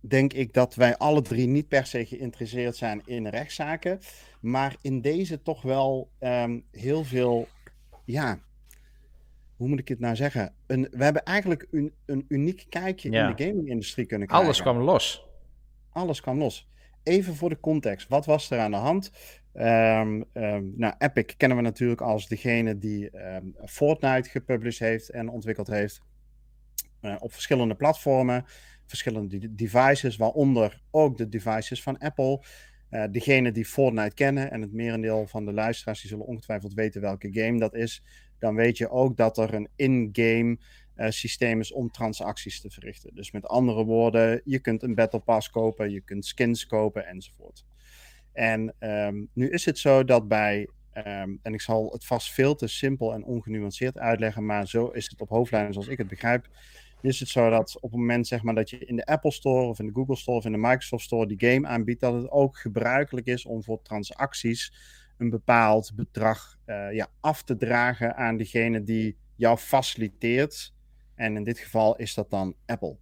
denk ik dat wij alle drie niet per se geïnteresseerd zijn in rechtszaken. Maar in deze toch wel um, heel veel ja, hoe moet ik het nou zeggen? Een, we hebben eigenlijk een, een uniek kijkje in de gaming-industrie kunnen krijgen. Alles kwam los. Alles kwam los. Even voor de context. Wat was er aan de hand? Um, um, nou, Epic kennen we natuurlijk als degene die um, Fortnite gepubliceerd heeft en ontwikkeld heeft. Uh, op verschillende platformen, verschillende devices, waaronder ook de devices van Apple. Uh, degene die Fortnite kennen en het merendeel van de luisteraars die zullen ongetwijfeld weten welke game dat is dan weet je ook dat er een in-game uh, systeem is om transacties te verrichten. Dus met andere woorden, je kunt een Battle Pass kopen, je kunt skins kopen enzovoort. En um, nu is het zo dat bij, um, en ik zal het vast veel te simpel en ongenuanceerd uitleggen, maar zo is het op hoofdlijnen zoals ik het begrijp. Is het zo dat op het moment zeg maar, dat je in de Apple Store of in de Google Store of in de Microsoft Store die game aanbiedt, dat het ook gebruikelijk is om voor transacties een bepaald bedrag uh, ja, af te dragen aan degene die jou faciliteert. En in dit geval is dat dan Apple.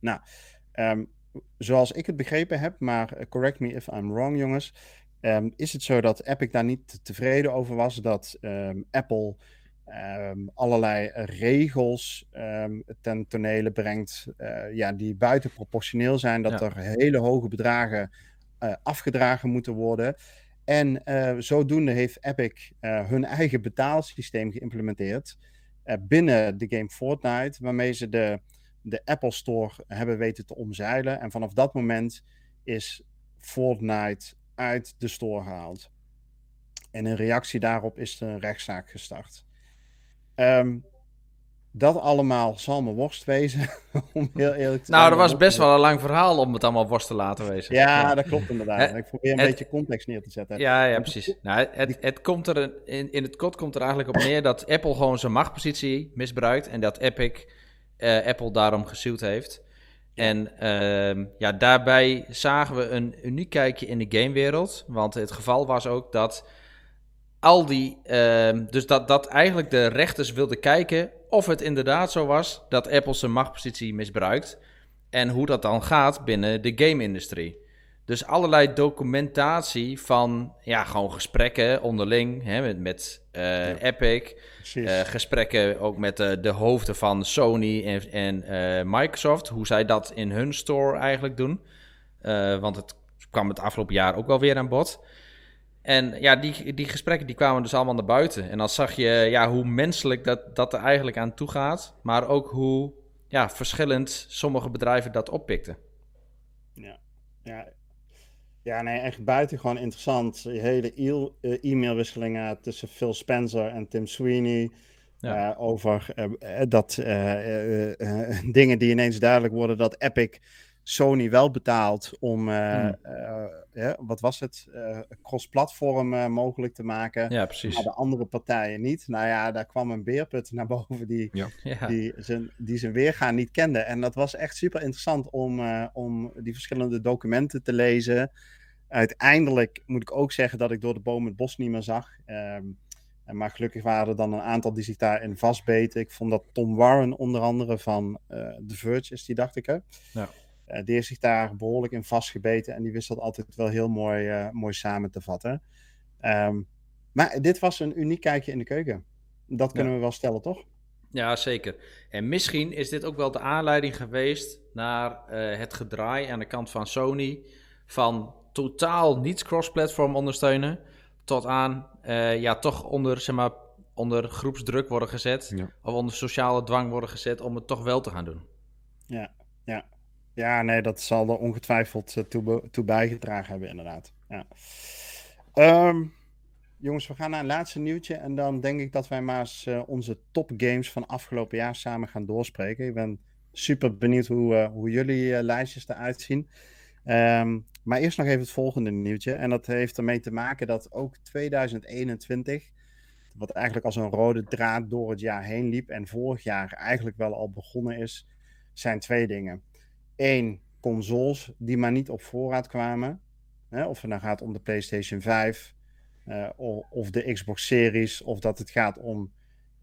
Nou, um, zoals ik het begrepen heb, maar uh, correct me if I'm wrong, jongens. Um, is het zo dat Epic daar niet tevreden over was dat um, Apple allerlei regels ten tonele brengt uh, ja, die buitenproportioneel zijn, dat ja. er hele hoge bedragen uh, afgedragen moeten worden. En uh, zodoende heeft Epic hun eigen betaalsysteem geïmplementeerd binnen de game Fortnite, waarmee ze de, de Apple Store hebben weten te omzeilen. En vanaf dat moment is Fortnite uit de store gehaald. En in reactie daarop is er een rechtszaak gestart. Um, dat allemaal zal me worst wezen, om heel eerlijk te Nou, dat was best wel een lang verhaal om het allemaal worst te laten wezen. Ja, dat klopt inderdaad. ik probeer een beetje context neer te zetten. Ja, ja precies. Nou, het, het komt er, in, in het kort komt er eigenlijk op neer dat Apple gewoon zijn machtpositie misbruikt en dat Epic uh, Apple daarom gesuwd heeft. En uh, ja, daarbij zagen we een uniek kijkje in de gamewereld, want het geval was ook dat al die, uh, dus dat, dat eigenlijk de rechters wilden kijken of het inderdaad zo was dat Apple zijn machtpositie misbruikt. En hoe dat dan gaat binnen de game-industrie. Dus allerlei documentatie van ja, gewoon gesprekken onderling hè, met, met uh, ja. Epic. Uh, gesprekken ook met uh, de hoofden van Sony en, en Microsoft. Hoe zij dat in hun store eigenlijk doen. want het kwam het afgelopen jaar ook wel weer aan bod. En ja, die, die gesprekken die kwamen dus allemaal naar buiten. En dan zag je ja, hoe menselijk dat, dat er eigenlijk aan toe gaat. Maar ook hoe ja, verschillend sommige bedrijven dat oppikten. Ja, ja. ja nee, echt buitengewoon interessant. Die hele e e-mailwisselingen tussen Phil Spencer en Tim Sweeney. Ja. Uh, over uh, dat uh, dingen die ineens duidelijk worden dat Epic Sony wel betaalt om, uh, uh, wat was het, uh, cross-platform mogelijk te maken. Ja, precies. Maar de andere partijen niet. Nou ja, daar kwam een beerput naar boven die, ja. die, zijn, die zijn weergaan niet kende. En dat was echt super interessant om, om die verschillende documenten te lezen. uiteindelijk moet ik ook zeggen dat ik door de boom het bos niet meer zag. Ehm, maar gelukkig waren er dan een aantal die zich daarin vastbeten. Ik vond dat Tom Warren onder andere van uh, The Verge is die, dacht ik. Hè? Ja. Uh, die heeft zich daar behoorlijk in vastgebeten. En die wist dat altijd wel heel mooi, uh, mooi samen te vatten. Um, maar dit was een uniek kijkje in de keuken. Dat kunnen we wel stellen, toch? Ja, zeker. En misschien is dit ook wel de aanleiding geweest naar het gedraai aan de kant van Sony. Van totaal niet cross-platform ondersteunen. Tot aan uh, ja, toch onder, zeg maar, onder groepsdruk worden gezet. Of onder sociale dwang worden gezet om het toch wel te gaan doen. Ja, ja. Ja, nee, dat zal er ongetwijfeld uh, toe, bijgedragen hebben, inderdaad. Ja. Um, jongens, we gaan naar een laatste nieuwtje. En dan denk ik dat wij maar eens uh, onze topgames van afgelopen jaar samen gaan doorspreken. Ik ben super benieuwd hoe, hoe jullie lijstjes eruit zien. Um, maar eerst nog even het volgende nieuwtje. En dat heeft ermee te maken dat ook 2021, wat eigenlijk als een rode draad door het jaar heen liep en vorig jaar eigenlijk wel al begonnen is, zijn twee dingen. Eén, consoles die maar niet op voorraad kwamen. Hè, of het nou gaat om de PlayStation 5 uh, eh, of de Xbox Series, of dat het gaat om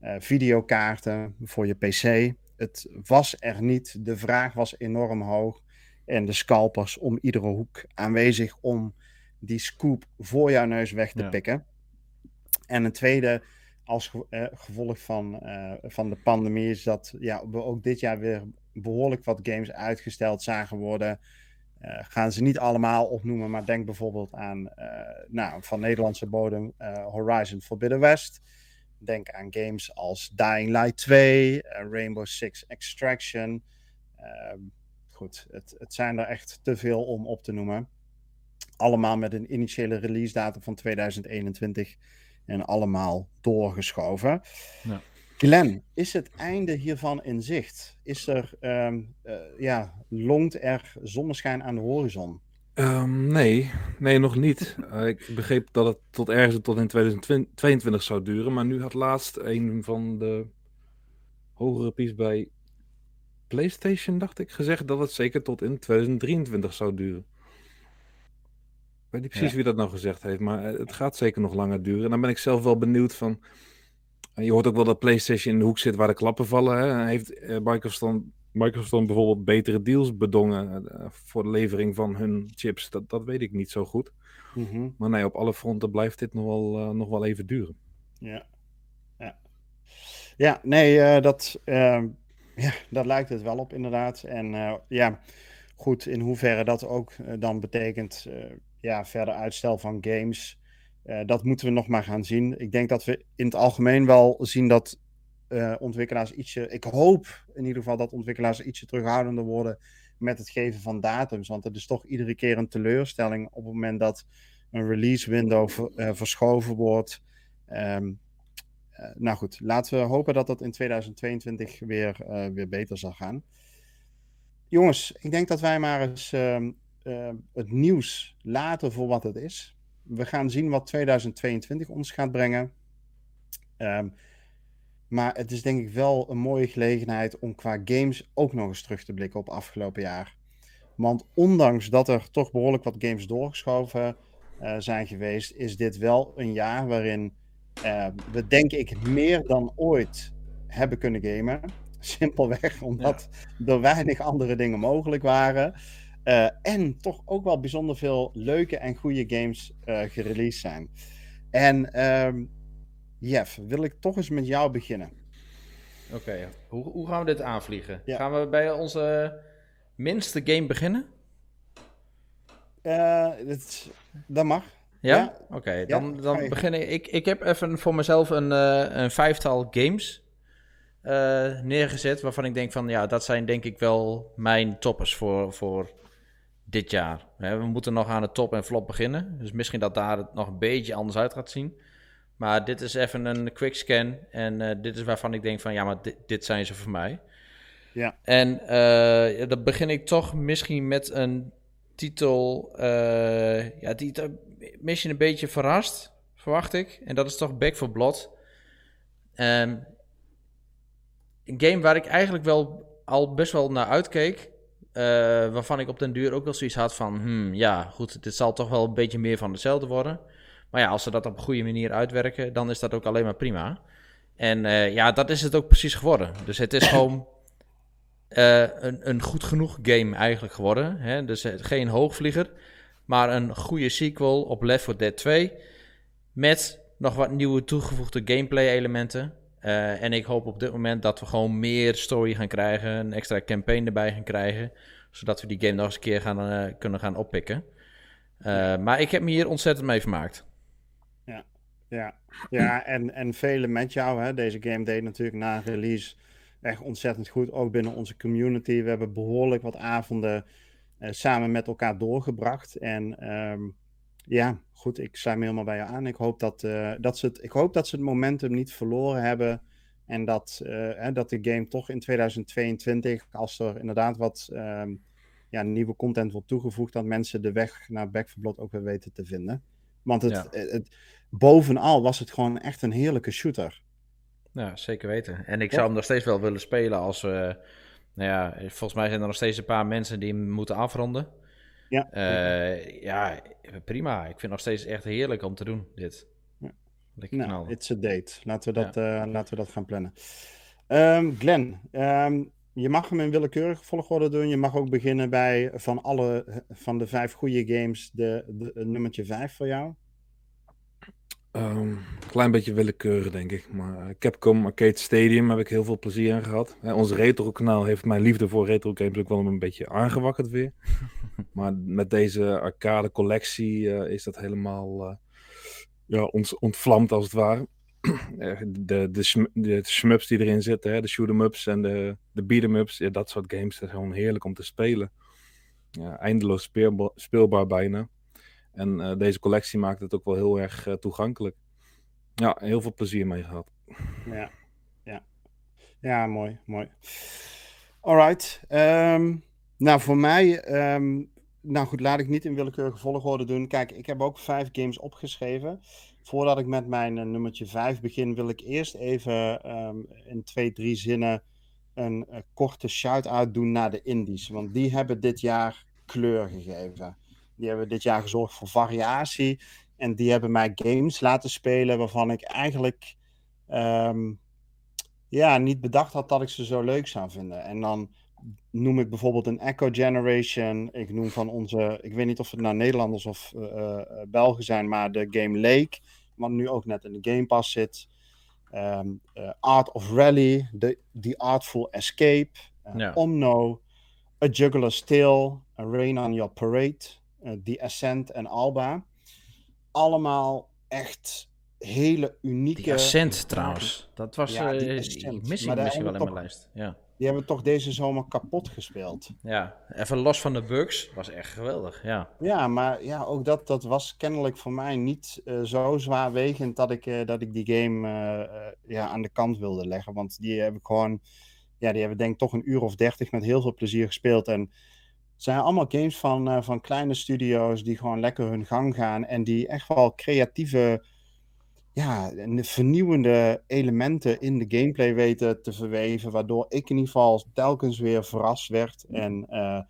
uh, videokaarten voor je PC. Het was er niet. De vraag was enorm hoog en de scalpers om iedere hoek aanwezig om die scoop voor jouw neus weg te pikken. En een tweede, als eh, gevolg van, van de pandemie, is dat ja, we ook dit jaar weer behoorlijk wat games uitgesteld zagen worden. Uh, gaan ze niet allemaal opnoemen, maar denk bijvoorbeeld aan nou, van Nederlandse bodem Horizon Forbidden West. Denk aan games als Dying Light 2, Rainbow Six Extraction. Ehm, goed, het, het zijn er echt te veel om op te noemen. Allemaal met een initiële release datum van 2021 en allemaal doorgeschoven. Ja. Glenn, is het einde hiervan in zicht? Is er, um, uh, ja, longt er zonneschijn aan de horizon? Um, nee, nee, nog niet. Uh, ik begreep dat het tot ergens tot in 2022 zou duren, maar nu had laatst een van de hogere pies bij PlayStation, dacht ik, gezegd dat het zeker tot in 2023 zou duren. Ik weet niet precies wie dat nou gezegd heeft, maar eh, het gaat zeker nog langer duren. En dan ben ik zelf wel benieuwd van. Eh, je hoort ook wel dat PlayStation in de hoek zit waar de klappen vallen. Hè? Heeft uh, Microsoft, Microsoft bijvoorbeeld betere deals bedongen voor de levering van hun chips? Dat, dat weet ik niet zo goed. Mhm. Maar nee, op alle fronten blijft dit nog wel, nog wel even duren. Ja, ja. ja nee, dat ehm, ja, dat lijkt het wel op inderdaad. En ja, goed, in hoeverre dat ook dan betekent, ja, verder uitstel van games. Dat moeten we nog maar gaan zien. Ik denk dat we in het algemeen wel zien dat ontwikkelaars ietsje, ik hoop in ieder geval dat ontwikkelaars ietsje terughoudender worden met het geven van datums. Want het is toch iedere keer een teleurstelling op het moment dat een release window ver, verschoven wordt. Um, eh, nou goed, laten we hopen dat dat in 2022 weer, weer beter zal gaan. Jongens, ik denk dat wij maar eens uh, uh, het nieuws laten voor wat het is. We gaan zien wat 2022 ons gaat brengen. Um, maar het is denk ik wel een mooie gelegenheid om qua games ook nog eens terug te blikken op afgelopen jaar. Want ondanks dat er toch behoorlijk wat games doorgeschoven uh, zijn geweest, is dit wel een jaar waarin uh, we denk ik meer dan ooit hebben kunnen gamen. Simpelweg omdat er weinig andere dingen mogelijk waren. Uh, en toch ook wel bijzonder veel leuke en goede games uh, gereleased zijn. En um, Jeff, wil ik toch eens met jou beginnen. Oké, hoe, hoe, gaan we dit aanvliegen? Ja. Gaan we bij onze minste game beginnen? Uh, dat mag. Ja? Oké, dan, dan begin ik. ik. Ik heb even voor mezelf een, uh, een vijftal games uh, neergezet. Waarvan ik denk van ja, dat zijn denk ik wel mijn toppers voor, voor dit jaar. We moeten nog aan de top en flop beginnen. Dus misschien dat daar het nog een beetje anders uit gaat zien. Maar dit is even een quick scan. En uh, dit is waarvan ik denk van ja, maar dit, dit zijn ze voor mij. Ja. En dan begin ik toch misschien met een titel. ja, die misschien een beetje verrast, verwacht ik. En dat is toch Back for Blood. Um, een game waar ik eigenlijk wel al best wel naar uitkeek. Waarvan ik op den duur ook wel zoiets had van... Hmm, ja, goed, dit zal toch wel een beetje meer van hetzelfde worden. Maar ja, als ze dat op een goede manier uitwerken, dan is dat ook alleen maar prima. En ja, dat is het ook precies geworden. Dus het is gewoon een, een goed genoeg game eigenlijk geworden. Hè? Dus geen hoogvlieger, maar een goede sequel op Left 4 Dead 2... met nog wat nieuwe toegevoegde gameplay elementen. Uh, en ik hoop op dit moment dat we gewoon meer story gaan krijgen, een extra campaign erbij gaan krijgen, zodat we die game nog eens een keer gaan, uh, kunnen gaan oppikken. Uh, maar ik heb me hier ontzettend mee vermaakt. Ja, ja. ja en, en velen met jou. Hè. Deze game deed natuurlijk na release echt ontzettend goed, ook binnen onze community. We hebben behoorlijk wat avonden samen met elkaar doorgebracht. En um, ja, goed, ik sluit me helemaal bij je aan. Ik hoop dat, uh, dat, ze, het, ik hoop dat ze het momentum niet verloren hebben. En dat, uh, dat de game toch in 2022, als er inderdaad wat um, ja, nieuwe content wordt toegevoegd, dat mensen de weg naar Back 4 Blood ook weer weten te vinden. Want het, het, bovenal was het gewoon echt een heerlijke shooter. Ja, zeker weten. En ik zou hem nog steeds wel willen spelen als. Nou ja, volgens mij zijn er nog steeds een paar mensen die hem moeten afronden. Ja. Uh, ja, prima. Ik vind het nog steeds echt heerlijk om te doen, dit. Ja. Nou, it's a date. Laten we dat, ja. uh, laten we dat gaan plannen. Um, Glenn, um, je mag hem in willekeurige volgorde doen. Je mag ook beginnen bij van alle van de vijf goede games de, de, de nummertje vijf voor jou. Een um, klein beetje willekeurig, denk ik. Maar Capcom Arcade Stadium heb ik heel veel plezier aan gehad. Ons retro-kanaal heeft mijn liefde voor retro games ook wel een beetje aangewakkerd weer. maar met deze arcade collectie uh, is dat helemaal uh, ja, ont ontvlamd als het ware. de, de, de, shmups die erin zitten, hè, de shoot-em-ups en de, de beat-em-ups, ja, dat soort games, dat is gewoon heerlijk om te spelen. Ja, eindeloos speelbaar bijna. En uh, deze collectie maakt het ook wel heel erg uh, toegankelijk. Ja, heel veel plezier mee gehad. Ja, ja. ja mooi, mooi. Alright. Um, nou, voor mij, um, nou goed, laat ik niet in willekeurige volgorde doen. Kijk, ik heb ook vijf games opgeschreven. Voordat ik met mijn uh, nummertje vijf begin, wil ik eerst even um, in twee, drie zinnen een korte shout-out doen naar de indies. Want die hebben dit jaar kleur gegeven. Die hebben dit jaar gezorgd voor variatie. En die hebben mij games laten spelen waarvan ik eigenlijk um, ja, niet bedacht had dat ik ze zo leuk zou vinden. En dan noem ik bijvoorbeeld een Echo Generation. Ik noem van onze, ik weet niet of het nou Nederlanders of uh, Belgen zijn, maar de game Lake, wat nu ook net in de Game Pass zit. Um, uh, Art of Rally, The, the Artful Escape, ja. Omno, A Juggler's Tale, A Rain on Your Parade, The Ascent en Alba. Allemaal echt hele unieke... Die Ascent trouwens. Dat was ja, uh, misschien, misschien wel in mijn lijst. Ja. Die hebben toch deze zomer kapot gespeeld. Ja, even los van de bugs. Was echt geweldig, ja. Ja, maar ja, ook dat, dat was kennelijk voor mij niet uh, zo zwaarwegend dat ik, uh, dat ik die game ja, aan de kant wilde leggen. Want die heb ik gewoon, ja, die hebben denk ik toch een uur of dertig met heel veel plezier gespeeld. En zijn allemaal games van, uh, van kleine studio's die gewoon lekker hun gang gaan en die echt wel creatieve, ja, vernieuwende elementen in de gameplay weten te verweven, waardoor ik in ieder geval telkens weer verrast werd. En uh,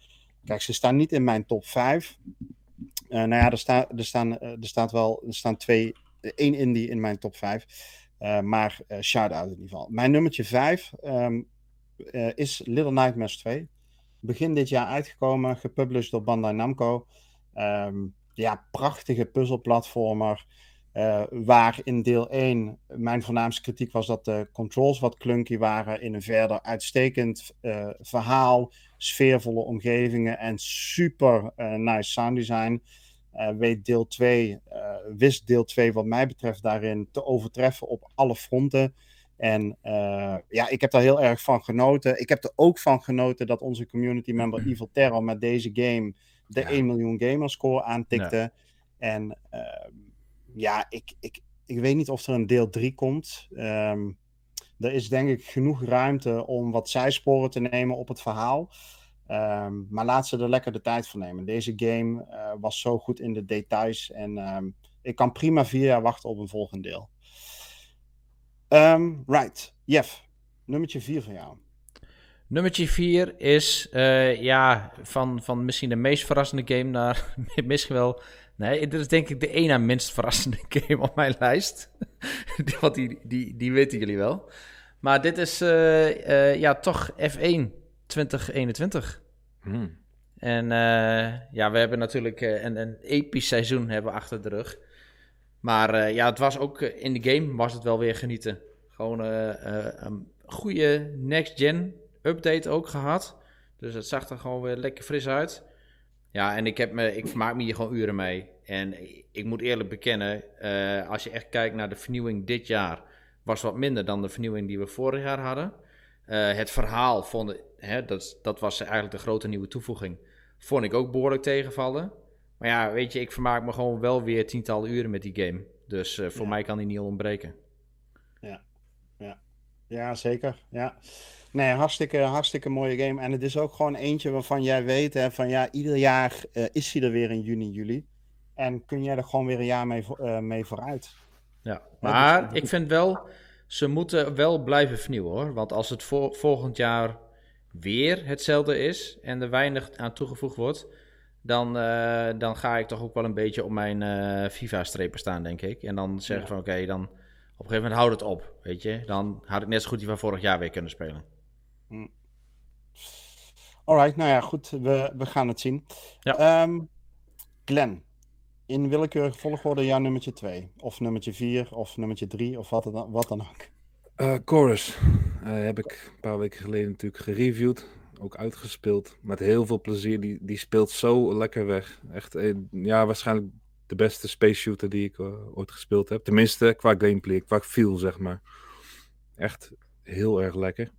kijk, ze staan niet in mijn top 5. Uh, nou ja, er, sta, er, staan, er, staat wel, er staan twee, één indie in mijn top 5. maar shout-out in ieder geval. Mijn nummertje 5 um, ehm, is Little Nightmares 2 begin dit jaar uitgekomen, gepublished door Bandai Namco. Um, ja, prachtige puzzelplatformer. Uh, waar in deel 1 mijn voornaamste kritiek was dat de controls wat clunky waren. In een verder uitstekend uh, verhaal, sfeervolle omgevingen en super uh, nice sound design. weet deel 2, wist deel 2 wat mij betreft daarin te overtreffen op alle fronten. En uh, ja, ik heb daar heel erg van genoten. Ik heb er ook van genoten dat onze community member Evil Terror met deze game de ja. 1 miljoen gamerscore aantikte. Ja. En uh, ja, ik, ik, ik weet niet of er een deel 3 komt. Um, er is denk ik genoeg ruimte om wat zijsporen te nemen op het verhaal. Um, maar laat ze er lekker de tijd voor nemen. Deze game uh, was zo goed in de details. En um, ik kan prima vier jaar wachten op een volgend deel. Um, right. Jeff, nummertje 4 van jou. Nummertje 4 is uh, ja, van, van misschien de meest verrassende game naar misschien wel. Nee, dit is denk ik de één na minst verrassende game op mijn lijst. Want die, die, die weten jullie wel. Maar dit is uh, uh, ja, toch F1 2021. Hmm. En ja, we hebben natuurlijk een, een episch seizoen hebben achter de rug. Maar ja, het was ook in de game was het wel weer genieten. Gewoon een goede next-gen update ook gehad. Dus het zag er gewoon weer lekker fris uit. Ja, en ik, heb me, ik vermaak me hier gewoon uren mee. En ik moet eerlijk bekennen, als je echt kijkt naar de vernieuwing dit jaar, was wat minder dan de vernieuwing die we vorig jaar hadden. Het verhaal vond hè, dat, dat was eigenlijk de grote nieuwe toevoeging, vond ik ook behoorlijk tegenvallen. Maar ja, weet je, ik vermaak me gewoon wel weer tientallen uren met die game. Dus uh, voor mij kan die niet ontbreken. Ja, ja. ja zeker. Ja. Nee, hartstikke, hartstikke mooie game. En het is ook gewoon eentje waarvan jij weet, hè, van ja, ieder jaar uh, is hij er weer in juni, juli. En kun jij er gewoon weer een jaar mee, uh, mee vooruit. Ja, maar ik vind wel, ze moeten wel blijven vernieuwen hoor. Want als het vo volgend jaar weer hetzelfde is en er weinig aan toegevoegd wordt, dan, uh, dan ga ik toch ook wel een beetje op mijn FIFA-strepen staan, denk ik. En dan zeggen ja. van oké, dan op een gegeven moment houd het op, weet je. Dan had ik net zo goed die van vorig jaar weer kunnen spelen. Hm. Alright, nou ja, goed, we, we gaan het zien. Ja. Um, Glenn, in willekeurige volgorde jouw nummertje 2, of nummertje 4, of nummertje 3, of wat dan, wat dan ook. Uh, Chorus uh, heb ik een paar weken geleden natuurlijk gereviewd, ook uitgespeeld, met heel veel plezier. Die, die speelt zo lekker weg. Echt, eh, ja, waarschijnlijk de beste space shooter die ik uh, ooit gespeeld heb. Tenminste, qua gameplay, qua feel, zeg maar. Echt heel erg lekker.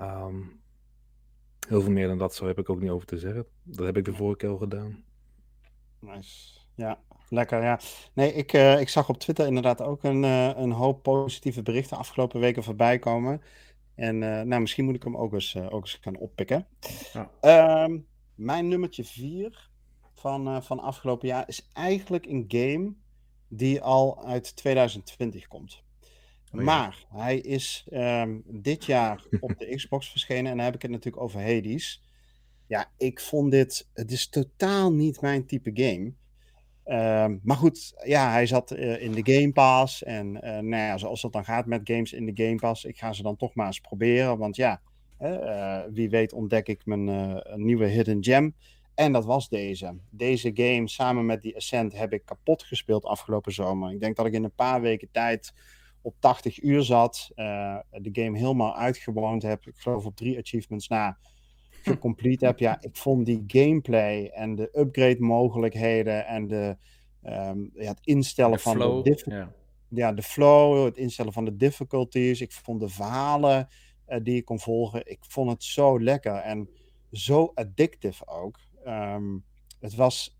Um, heel veel meer dan dat, zo heb ik ook niet over te zeggen. Dat heb ik de vorige keer al gedaan. Nice. Ja, lekker. Ja. Nee, ik, uh, ik zag op Twitter inderdaad ook een, uh, een hoop positieve berichten afgelopen weken voorbij komen. En uh, nou, misschien moet ik hem ook eens, ook eens gaan oppikken. Ja. Um, mijn nummertje 4 van, van afgelopen jaar is eigenlijk een game die al uit 2020 komt. Oh maar hij is um, dit jaar op de Xbox verschenen en dan heb ik het natuurlijk over Hades. Ja, ik vond dit, het is totaal niet mijn type game. Um, maar goed, ja, hij zat uh, in de Game Pass. En uh, nou ja, zoals dat dan gaat met games in de Game Pass, ik ga ze dan toch maar eens proberen. Want ja, uh, wie weet ontdek ik mijn nieuwe hidden gem. En dat was deze. Deze game samen met die Ascent heb ik kapot gespeeld afgelopen zomer. Ik denk dat ik in een paar weken tijd op 80 uur zat. De game helemaal uitgewoond heb. Ik geloof op drie achievements na gecomplete heb. Ja, ik vond die gameplay en de upgrade mogelijkheden en de, um, ja, het instellen van flow, de ja. ja. de flow, het instellen van de difficulties. Ik vond de verhalen uh, die ik kon volgen, ik vond het zo lekker en zo addictive ook. Um, het was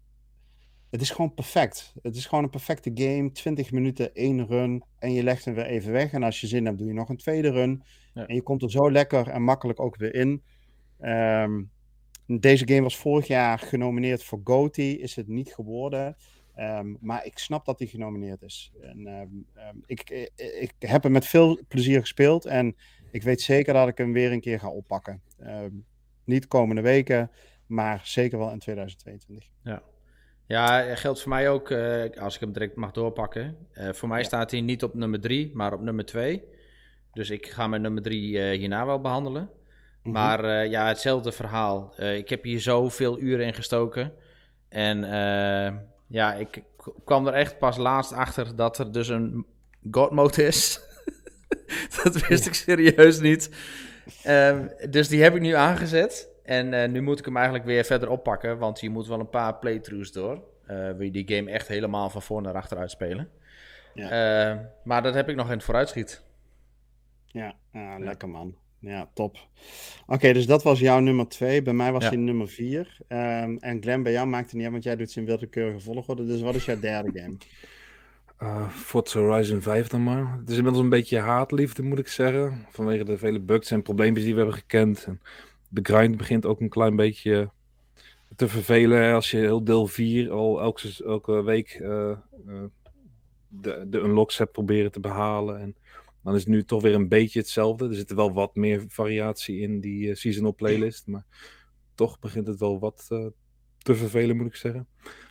het is gewoon perfect. Het is gewoon een perfecte game. 20 minuten, één run. En je legt hem weer even weg. En als je zin hebt, doe je nog een tweede run. Ja. En je komt er zo lekker en makkelijk ook weer in. Um, deze game was vorig jaar genomineerd voor GOTY. Is het niet geworden. Um, maar ik snap dat hij genomineerd is. En, um, ik, ik, ik, heb hem met veel plezier gespeeld. En ik weet zeker dat ik hem weer een keer ga oppakken. niet komende weken, maar zeker wel in 2022. Ja. Ja, geldt voor mij ook, uh, als ik hem direct mag doorpakken. Uh, voor mij ja. staat hij niet op nummer 3, maar op nummer 2. Dus ik ga mijn nummer 3 uh, eh, hierna wel behandelen. Mm -hmm. Maar ja, hetzelfde verhaal. ik heb hier zoveel uren in gestoken. En ja, ik kwam er echt pas laatst achter dat er dus een God mode is. dat wist ja. ik serieus niet. Um, dus die heb ik nu aangezet. En nu moet ik hem eigenlijk weer verder oppakken, want je moet wel een paar playthroughs door. Wil je die game echt helemaal van voor naar achteruit spelen. Ja. Uh, maar dat heb ik nog in het vooruitschiet. Ja lekker man. Ja, top. Oké, okay, dus dat was jouw nummer 2. Bij mij was ja. hij nummer 4. Um, ehm, en Glenn, bij jou maakt het niet uit, want jij doet ze in willekeurige volgorde. Dus wat is jouw derde game? Uh, Forza Horizon 5 dan maar. Het is inmiddels een beetje haatliefde, moet ik zeggen. Vanwege de vele bugs en probleempjes die we hebben gekend. En de grind begint ook een klein beetje te vervelen. Als je heel deel 4 al elke, elke week uh, uh, de, de unlocks hebt proberen te behalen. En Dan is het nu toch weer een beetje hetzelfde. Er zit wel wat meer variatie in die uh, seasonal playlist. Maar toch begint het wel wat uh, te vervelen, moet ik zeggen.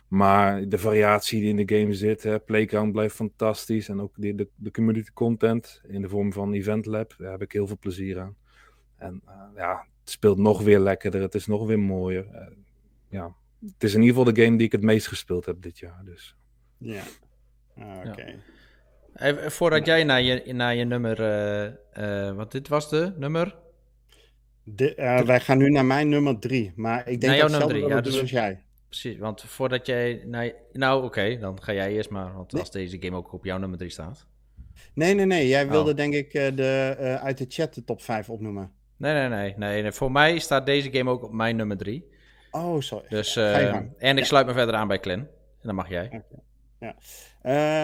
Maar de variatie die in de game zit, hè, Playground blijft fantastisch. En ook de, de, de, community content in de vorm van Event Lab, daar heb ik heel veel plezier aan. En uh, ja, het speelt nog weer lekkerder, het is nog weer mooier. Uh, ja, het is in ieder geval de game die ik het meest gespeeld heb dit jaar. Dus. Ja, ah, oké. Okay. Ja. Voordat jij naar je, naar je nummer, uh, want dit was de nummer? De, wij gaan nu naar mijn nummer drie, maar ik denk jouw nummer drie, ja, dus als jij. Precies, want voordat jij... Nou, nou oké, dan ga jij eerst maar. Want als deze game ook op jouw nummer 3 staat. Nee, nee, nee. Jij wilde oh. denk ik de, uit de chat de top 5 opnoemen. Nee, nee, nee, nee, nee. Voor mij staat deze game ook op mijn nummer 3. Oh, sorry. Dus, en ik ja. sluit me verder aan bij Clan. En dan mag jij. Okay. Ja.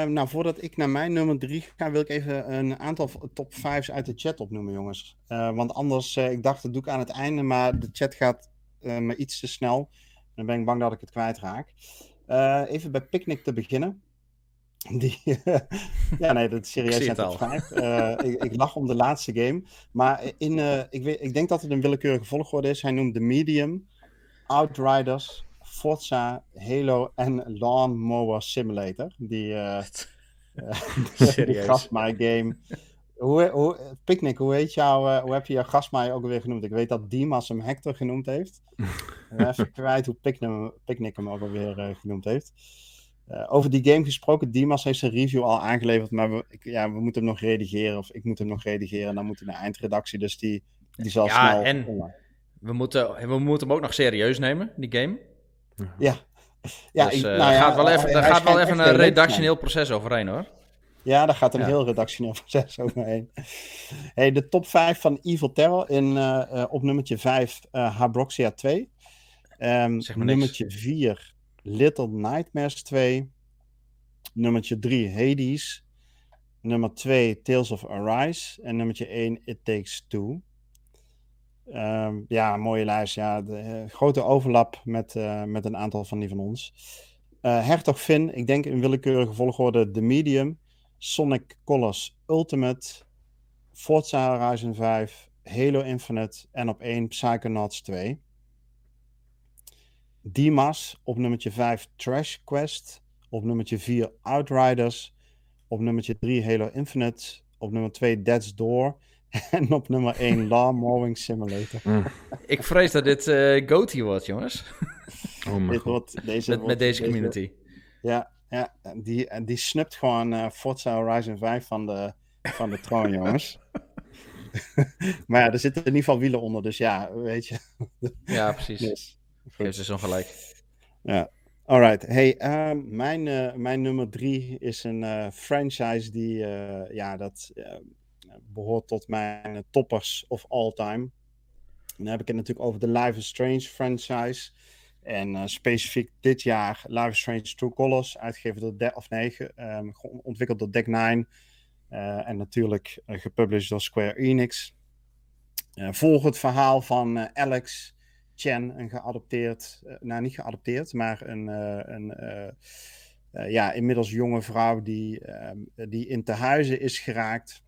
Nou, voordat ik naar mijn nummer 3 ga, wil ik even een aantal top 5's uit de chat opnoemen, jongens. want anders, ik dacht, dat doe ik aan het einde, maar de chat gaat me iets te snel. Dan ben ik bang dat ik het kwijtraak. Even bij Picnic te beginnen. Die, ja, nee, dat is serieus net top 5. Uh, ik, ik, lach om de laatste game. Maar in, uh, ik, weet, ik denk dat het een willekeurige volgorde is. Hij noemt de Medium, Outriders, Forza, Halo en Lawnmower Simulator. Die, uh, die Gasmaai game. Hoe, hoe, Picnic, hoe, heet jou, hoe heb je jouw Gasmaai ook alweer genoemd? Ik weet dat Dimas hem Hector genoemd heeft. even kwijt hoe Picnic, Picnic hem ook alweer genoemd heeft. Uh, over die game gesproken, Dimas heeft zijn review al aangeleverd, maar we, ik, ja, we moeten hem nog redigeren, of ik moet hem nog redigeren, en dan moet hij naar eindredactie, dus die, die zal ja, snel... en we moeten, we moeten hem ook nog serieus nemen, die game. Ja. ja dus, uh, nou ja, gaat wel even, daar gaat wel even een redactioneel proces overheen, hoor. Ja, daar gaat een ja. heel redactioneel proces overheen. Hey, de top 5 van Evil Terror in, uh, uh, op nummertje 5 uh, Habroxia 2. Um, nummertje 4 Little Nightmares 2. Nummertje 3 Hades. Nummer 2 Tales of Arise. En nummertje 1 It Takes Two. Um, ja, mooie lijst. Ja, de, grote overlap met, met een aantal van die van ons. Hertog Finn, ik denk in willekeurige volgorde The Medium. Sonic Colors Ultimate, Forza Horizon 5, Halo Infinite en op 1 Psychonauts 2. Dimas op nummertje 5 Trash Quest, op nummertje 4 Outriders, op nummertje 3 Halo Infinite, op nummer 2 Dead's Door en op nummer 1 Law Mowing Simulator. Mm. Ik vrees dat dit uh, GOTY wordt, jongens. Oh mijn dit wordt, deze met, wordt, met deze community. Deze, ja, ja, die, die snupt gewoon uh, Forza Horizon 5 van de, van de troon, jongens. maar ja, er zitten in ieder geval wielen onder, dus ja, weet je. ja, precies. Yes. Geef ze zo'n gelijk. Ja, alright. Hey, uh, mijn, uh, mijn nummer drie is een uh, franchise die, ja, dat behoort tot mijn toppers of all time. dan heb ik het natuurlijk over de Life is Strange franchise. En uh, specifiek dit jaar Life is Strange True Colors, uitgegeven door, De of um, ontwikkeld door Deck 9. Uh, en natuurlijk uh, gepublished door Square Enix. volg het verhaal van Alex Chen, een geadopteerd, nou niet geadopteerd, maar een, een ja, inmiddels jonge vrouw die, ehm, die in tehuizen is geraakt,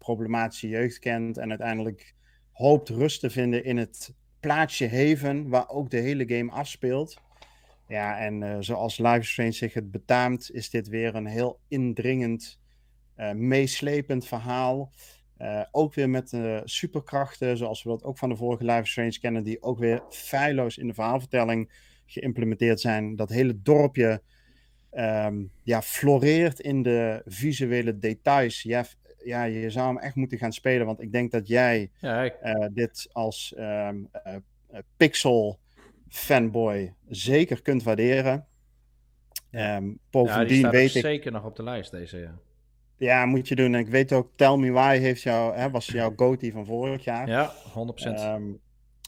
problematische jeugd kent en uiteindelijk hoopt rust te vinden in het plaatsje Haven, waar ook de hele game afspeelt. Ja, en uh, zoals Life Strange zich het betaamt, is dit weer een heel indringend, uh, meeslepend verhaal. Uh, ook weer met superkrachten, zoals we dat ook van de vorige Life Strange kennen, die ook weer feilloos in de verhaalvertelling geïmplementeerd zijn. Dat hele dorpje um, ja, floreert in de visuele details. Ja, ja, je zou hem echt moeten gaan spelen. Want ik denk dat jij ja, ik... uh, dit als um, uh, pixel fanboy zeker kunt waarderen. Um, bovendien ja, weet ik. zeker nog op de lijst deze. Ja. Ja, moet je doen. En ik weet ook, Tell Me Why heeft jou, hè, was jouw goatee van vorig jaar. Ja, 100%. Um,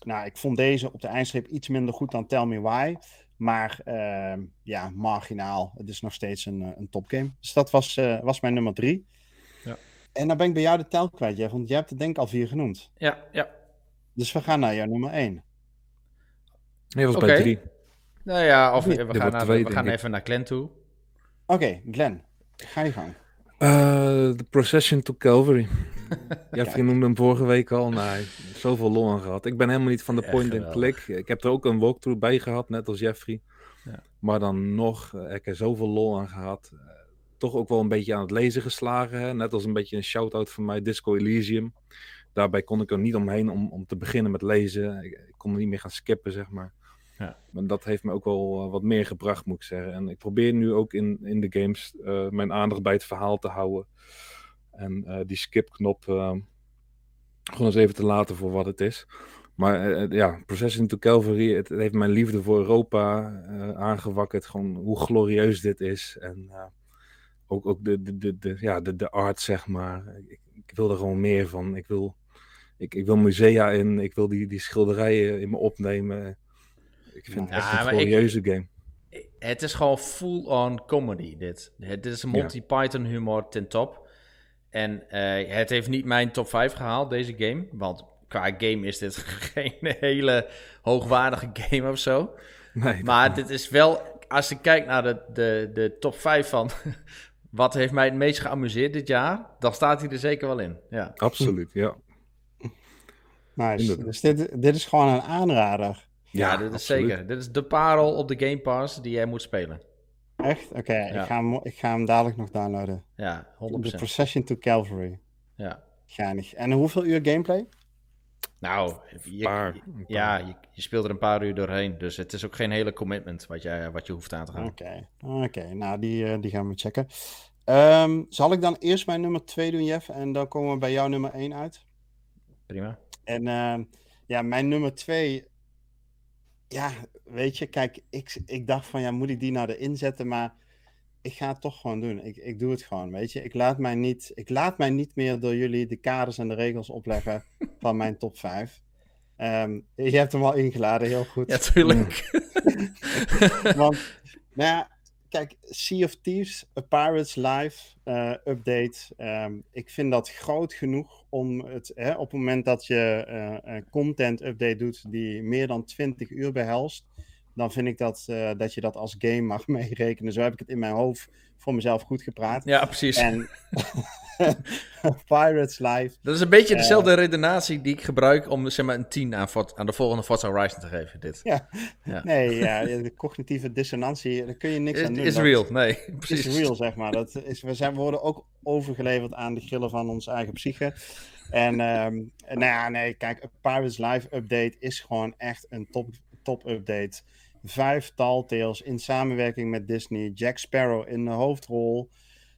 nou, ik vond deze op de eindstreep iets minder goed dan Tell Me Why. Maar uh, ja, marginaal. Het is nog steeds een, een topgame. Dus dat was, uh, was mijn nummer drie. En dan ben ik bij jou de tel kwijt, Jeff, want jij hebt het denk ik al vier genoemd. Ja, ja. Dus we gaan naar jouw nummer één. Nee, was okay. bij drie. Nou ja, of we, we gaan, naar, we gaan even naar Glenn toe. Oké, okay, Glenn, ga je gang. The Procession to Calvary. Jeffrey noemde hem vorige week al. Nou, zoveel lol aan gehad. Ik ben helemaal niet van de point-and-click. Ik heb er ook een walkthrough bij gehad, net als Jeffrey. Ja. Maar dan nog, ik heb er zoveel lol aan gehad toch ook wel een beetje aan het lezen geslagen. Hè? Net als een beetje een shout-out van mij, Disco Elysium. Daarbij kon ik er niet omheen om, om te beginnen met lezen. Ik, ik kon er niet meer gaan skippen, zeg maar. Ja. Maar dat heeft me ook wel eh, wat meer gebracht, moet ik zeggen. En ik probeer nu ook in, in de games uh, mijn aandacht bij het verhaal te houden. En uh, die skip-knop gewoon eens even te laten voor wat het is. Maar ja, Processing to Calvary, het, het, heeft mijn liefde voor Europa aangewakkerd. Gewoon hoe glorieus dit is. En ook, ook de, de, de, de, ja, de, de art, zeg maar. Ik, ik, wil er gewoon meer van. Ik wil, ik, ik wil musea in. Ik wil die, die schilderijen in me opnemen. Ik vind het echt een glorieuze game. Het is gewoon full-on comedy, dit. Het is Monty Python humor ten top. En uh, het heeft niet mijn top 5 gehaald, deze game. Want qua game is dit geen hele hoogwaardige game of zo. Nee, maar dit is wel, als ik kijk naar de, de, de top 5 van wat heeft mij het meest geamuseerd dit jaar? Dan staat hij er zeker wel in. Ja. Absoluut, ja. Nice. Dus dit, dit is gewoon een aanrader. Ja, dit is zeker. Dit is de parel op de Game Pass die jij moet spelen. Echt? Oké, ik, ga hem, ik ga hem dadelijk nog downloaden. Ja, 100%. The Procession to Calvary. Ja. Geinig. En hoeveel uur gameplay? Nou, je, ja, je, je, speelt er een paar uur doorheen. Dus het is ook geen hele commitment wat je, wat je hoeft aan te gaan. Oké, oké. nou die, uh, die gaan we checken. Um, zal ik dan eerst mijn nummer 2 doen, Jeff? En dan komen we bij jouw nummer 1 uit. Prima. En uh, ja, mijn nummer 2. Ja, weet je, kijk, ik, ik dacht van ja, moet ik die nou erin zetten? Maar ik ga het toch gewoon doen. Ik, ik doe het gewoon, weet je. Ik laat, mij niet, ik laat mij niet meer door jullie de kaders en de regels opleggen van mijn top 5. Um, ehm, je hebt hem al ingeladen, heel goed. Ja, tuurlijk. Want, nou ja, kijk, Sea of Thieves, A Pirates Live uh, update. Um, ik vind dat groot genoeg om het, hè, op het moment dat je uh, een content update doet die meer dan 20 uur behelst, dan vind ik dat, uh, dat je dat als game mag meerekenen. Zo heb ik het in mijn hoofd voor mezelf goed gepraat. Ja, precies. En Pirates Live. Dat is een beetje dezelfde uh, redenatie die ik gebruik om zeg maar, een 10 aan, aan de volgende Forza Horizon te geven. Dit. Ja. ja. Nee, ja, de cognitieve dissonantie, daar kun je niks aan doen. Is real, nee. Precies. Is real, zeg maar. Dat is, we, zijn, we worden ook overgeleverd aan de grillen van onze eigen psyche. En um, nou ja, nee, kijk, Pirates Live update is gewoon echt een top, top update vijf Tales in samenwerking met Disney. Jack Sparrow in de hoofdrol.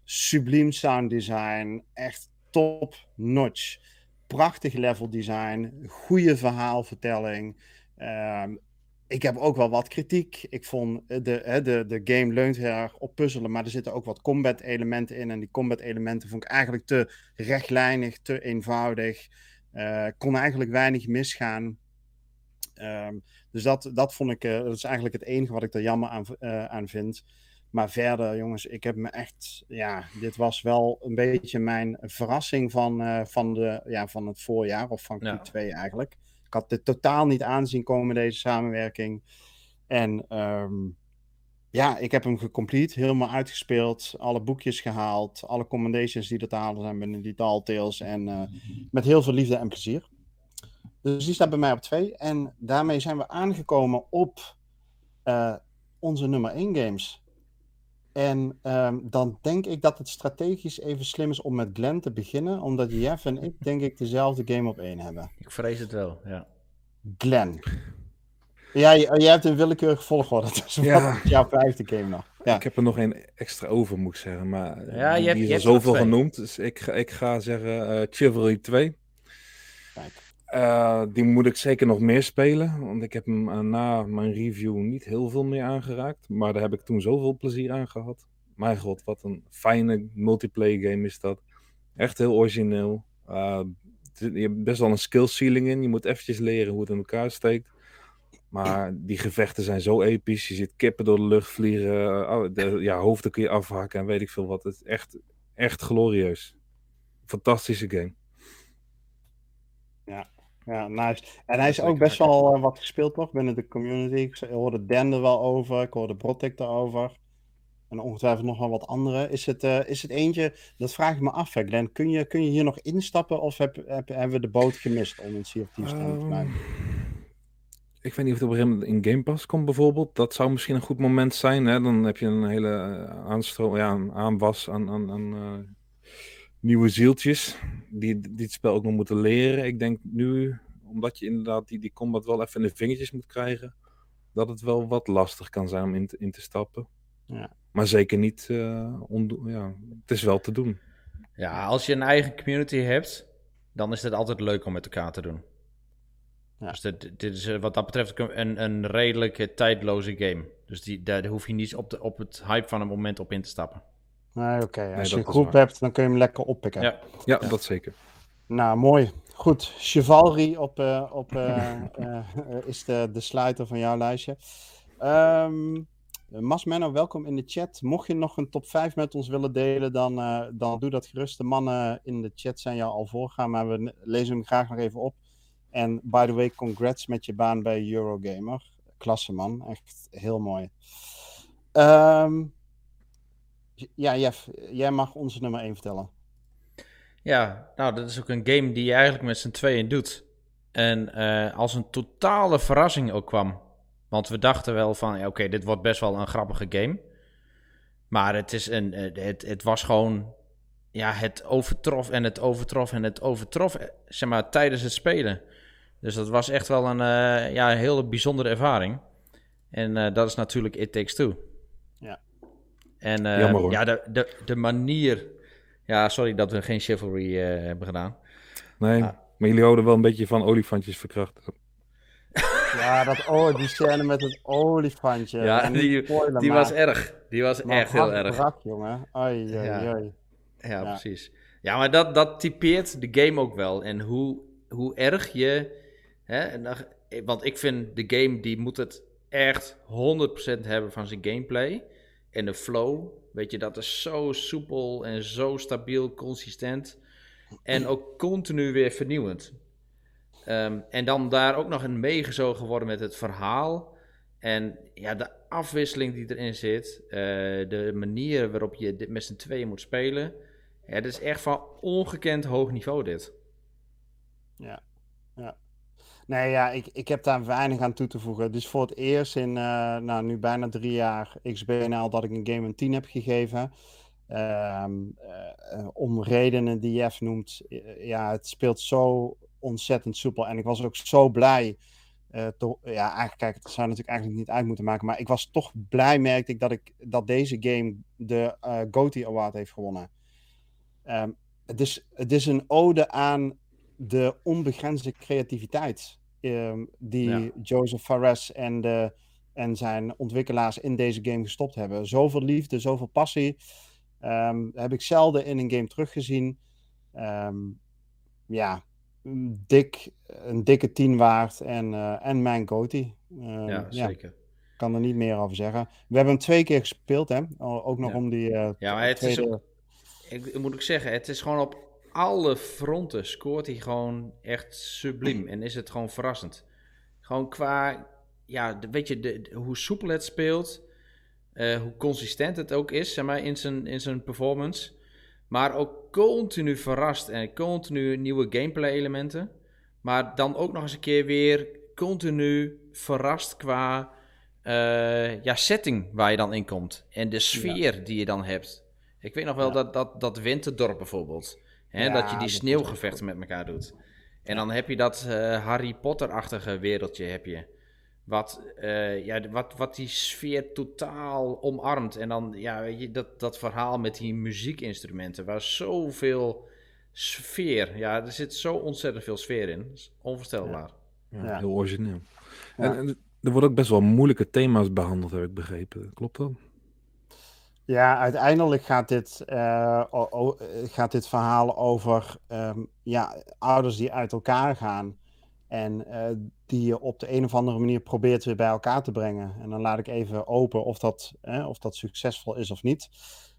Subliem sound design. Echt top notch. Prachtig level design. Goede verhaalvertelling. Um, ik heb ook wel wat kritiek. Ik vond de, de, de game leunt heel erg op puzzelen, maar er zitten ook wat combat elementen in. En die combat elementen vond ik eigenlijk te rechtlijnig, te eenvoudig. Uh, kon eigenlijk weinig misgaan. Um, dus dat, dat vond ik, uh, dat is eigenlijk het enige wat ik er jammer aan, uh, aan vind. Maar verder, jongens, ik heb me echt, ja, dit was wel een beetje mijn verrassing van, uh, van, de, ja, van het voorjaar, of van Q2 ja. eigenlijk. Ik had dit totaal niet aanzien komen, deze samenwerking. En um, ja, ik heb hem gecomplete, helemaal uitgespeeld, alle boekjes gehaald, alle commendations die er te halen zijn binnen die Tales en met heel veel liefde en plezier. Dus die staat bij mij op 2. En daarmee zijn we aangekomen op uh, onze nummer 1 games. En um, dan denk ik dat het strategisch even slim is om met Glenn te beginnen, omdat Jeff en ik denk ik dezelfde game op 1 hebben. Ik vrees het wel, ja. Glenn. Ja, jij hebt een willekeurige volgorde. Dus ja. wat is jouw vijfde game nog? Ja. Ik heb er nog een extra over, moet ik zeggen. Maar ja, die, je hebt, die is al zoveel genoemd. Dus ik, ik ga zeggen uh, Chivalry 2. Kijk. Uh, die moet ik zeker nog meer spelen. Want ik heb hem uh, na mijn review niet heel veel meer aangeraakt. Maar daar heb ik toen zoveel plezier aan gehad. Mijn god, wat een fijne multiplayer game is dat. Echt heel origineel. Uh, je hebt best wel een skill ceiling in. Je moet eventjes leren hoe het in elkaar steekt. Maar die gevechten zijn zo episch. Je ziet kippen door de lucht vliegen. Oh, ja, hoofden kun je afhakken en weet ik veel wat. Het is echt, echt glorieus. Fantastische game. Ja, ja, nice. En hij is ook best wel uh, wat gespeeld toch binnen de community. Ik hoorde Dan er wel over, ik hoorde Brotek erover. En ongetwijfeld nog wel wat andere. Is het, uh, is het eentje, dat vraag ik me af, hè, Glenn. Kun je, kun je hier nog instappen of heb, heb, hebben we de boot gemist om een Sea of Thieves te um, Ik weet niet of het op een gegeven moment in Game Pass komt bijvoorbeeld. Dat zou misschien een goed moment zijn. Hè? Dan heb je een hele uh, aanstroom, ja, een aanwas aan, aan, aan uh, nieuwe zieltjes. Die, die het spel ook nog moeten leren. Ik denk nu, omdat je inderdaad die, die combat wel even in de vingertjes moet krijgen. Dat het wel wat lastig kan zijn om in te, in te stappen. Ja. Maar zeker niet, uh, ja, het is wel te doen. Ja, als je een eigen community hebt, dan is het altijd leuk om met elkaar te doen. Ja. Dus dit, dit is eh, wat dat betreft een, een redelijk tijdloze game. Dus die, daar hoef je niet op, de, op het hype van een moment op in te stappen. Nee, oké. Als je een groep hebt, dan kun je hem lekker oppikken. Ja, ja, dat zeker. Nou, mooi. Goed. Chivalry op, uh, op, uh, is de, de sluiter van jouw lijstje. Um, uh, Masmenno, welkom in de chat. Mocht je nog een top 5 met ons willen delen, dan, dan doe dat gerust. De mannen in de chat zijn jou al voorgaan, maar we lezen hem graag nog even op. En by the way, congrats met je baan bij Eurogamer. Klasse man, echt heel mooi. Um, ja, Jeff, jij mag onze nummer 1 vertellen. Ja, nou, dat is ook een game die je eigenlijk met z'n tweeën doet. En uh, als een totale verrassing ook kwam. Want we dachten wel van, ja, oké, dit wordt best wel een grappige game. Maar het, is een, eh, het, het was gewoon, ja, het overtrof en het overtrof en het overtrof, eh, zeg maar, tijdens het spelen. Dus dat was echt wel een, uh, ja, een hele bijzondere ervaring. En uh, dat is natuurlijk It Takes Two. Ja. En uh, Jammer, ja, de, de, de manier... Ja, sorry dat we geen Chivalry hebben gedaan. Nee, maar jullie houden wel een beetje van olifantjes verkrachten. Ja, dat, oh, die scène met het olifantje. Ja, die, die was erg. Die was echt heel erg. Brak, jongen. Ja. Ai. Ja, precies. Ja, maar dat, dat typeert de game ook wel. En hoe, hoe erg je... Hè, want ik vind de game, die moet het echt 100% hebben van zijn gameplay. En de flow, weet je, dat is zo soepel en zo stabiel, consistent. En ook continu weer vernieuwend. Um, en dan daar ook nog een meegezogen worden met het verhaal. En ja, de afwisseling die erin zit. Uh, de manier waarop je dit met z'n tweeën moet spelen. Dat is echt van ongekend hoog niveau dit. Ja. Nee, ja, ik, ik heb daar weinig aan toe te voegen. Dus voor het eerst in, uh, nou, nu bijna drie jaar XBNL dat ik een game een 10 heb gegeven. Um, uh, om redenen die Jeff noemt. ja, het speelt zo ontzettend soepel. En ik was ook zo blij. Uh, ja, eigenlijk, kijk, het zou natuurlijk eigenlijk niet uit moeten maken. Maar ik was toch blij, merkte ik, dat, ik, dat deze game de GOTY Award heeft gewonnen. Um, het, is, het is een ode aan de onbegrensde creativiteit. Um, die ja. Joseph Fares en, de, en zijn ontwikkelaars in deze game gestopt hebben. Zoveel liefde, zoveel passie. Um, heb ik zelden in een game teruggezien. ja, dik, een dikke 10 waard en, uh, en mijn. Uh, ja, zeker. Ik kan er niet meer over zeggen. We hebben hem twee keer gespeeld, hè? Ook nog ja. om die. Uh, ja, maar het tweede... is. Ook, ik, moet ook zeggen, het is gewoon op alle fronten scoort hij gewoon echt subliem. en is het gewoon verrassend. Gewoon qua. Ja, weet je, de, hoe soepel het speelt. hoe consistent het ook is, zeg maar, in zijn, in zijn performance. Maar ook continu verrast en continu nieuwe gameplay elementen. Maar dan ook nog eens een keer weer continu verrast qua uh, ja, setting waar je dan in komt. En de sfeer ja. die je dan hebt. Ik weet nog wel ja. dat, dat, dat Winterdorp bijvoorbeeld. Hè, dat je die sneeuwgevechten met elkaar doet. En dan heb je dat uh, Harry Potter-achtige wereldje heb je. Wat, uh, ja, wat, wat die sfeer totaal omarmt. En dan, ja, weet je, dat, dat verhaal met die muziekinstrumenten, waar zoveel sfeer, ja, er zit zo ontzettend veel sfeer in. Dat is onvoorstelbaar. Ja, ja heel origineel. En, en, er worden ook best wel moeilijke thema's behandeld, heb ik begrepen. Klopt dat? Ja, uiteindelijk gaat dit, uh, gaat dit verhaal over um, ja, ouders die uit elkaar gaan. En uh, die je op de een of andere manier probeert weer bij elkaar te brengen. En dan laat ik even open of dat, eh, of dat succesvol is of niet.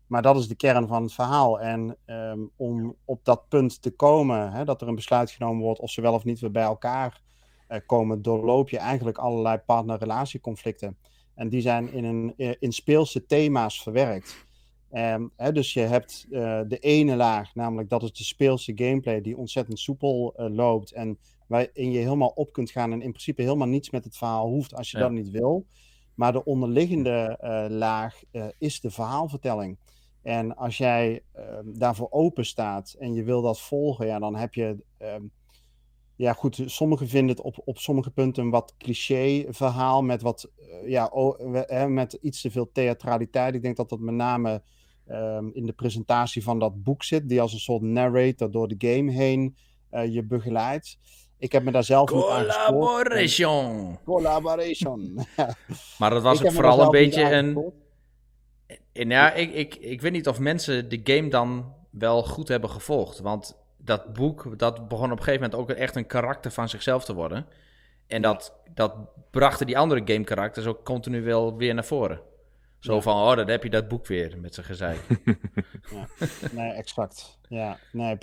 Maar dat is de kern van het verhaal. En um, om op dat punt te komen, hè, dat er een besluit genomen wordt of ze wel of niet weer bij elkaar uh, komen, doorloop je eigenlijk allerlei partner-relatieconflicten. En die zijn in, een, in speelse thema's verwerkt. Um, hè, dus je hebt uh, de ene laag, namelijk dat is de speelse gameplay die ontzettend soepel uh, loopt en waarin je helemaal op kunt gaan en in principe helemaal niets met het verhaal hoeft als je ja. dat niet wil. Maar de onderliggende uh, laag is de verhaalvertelling. En als jij ehm, daarvoor open staat en je wil dat volgen, ja, dan heb je. Ja, goed, sommigen vinden het op, op sommige punten een wat cliché verhaal met, wat, ja, oh, met iets te veel theatraliteit. Ik denk dat dat met name um, in de presentatie van dat boek zit, die als een soort narrator door de game heen uh, je begeleidt. Ik heb me daar zelf niet aan Collaboration. Collaboration. maar dat was ook vooral een beetje een... En ja, ik, ik, ik weet niet of mensen de game dan wel goed hebben gevolgd. Want dat boek, dat begon op een gegeven moment ook echt een karakter van zichzelf te worden. En dat, dat brachten die andere game karakters ook continu wel weer naar voren. Zo van, oh, dan heb je dat boek weer met zijn gezeik. ja. Nee, exact. Ja, nee.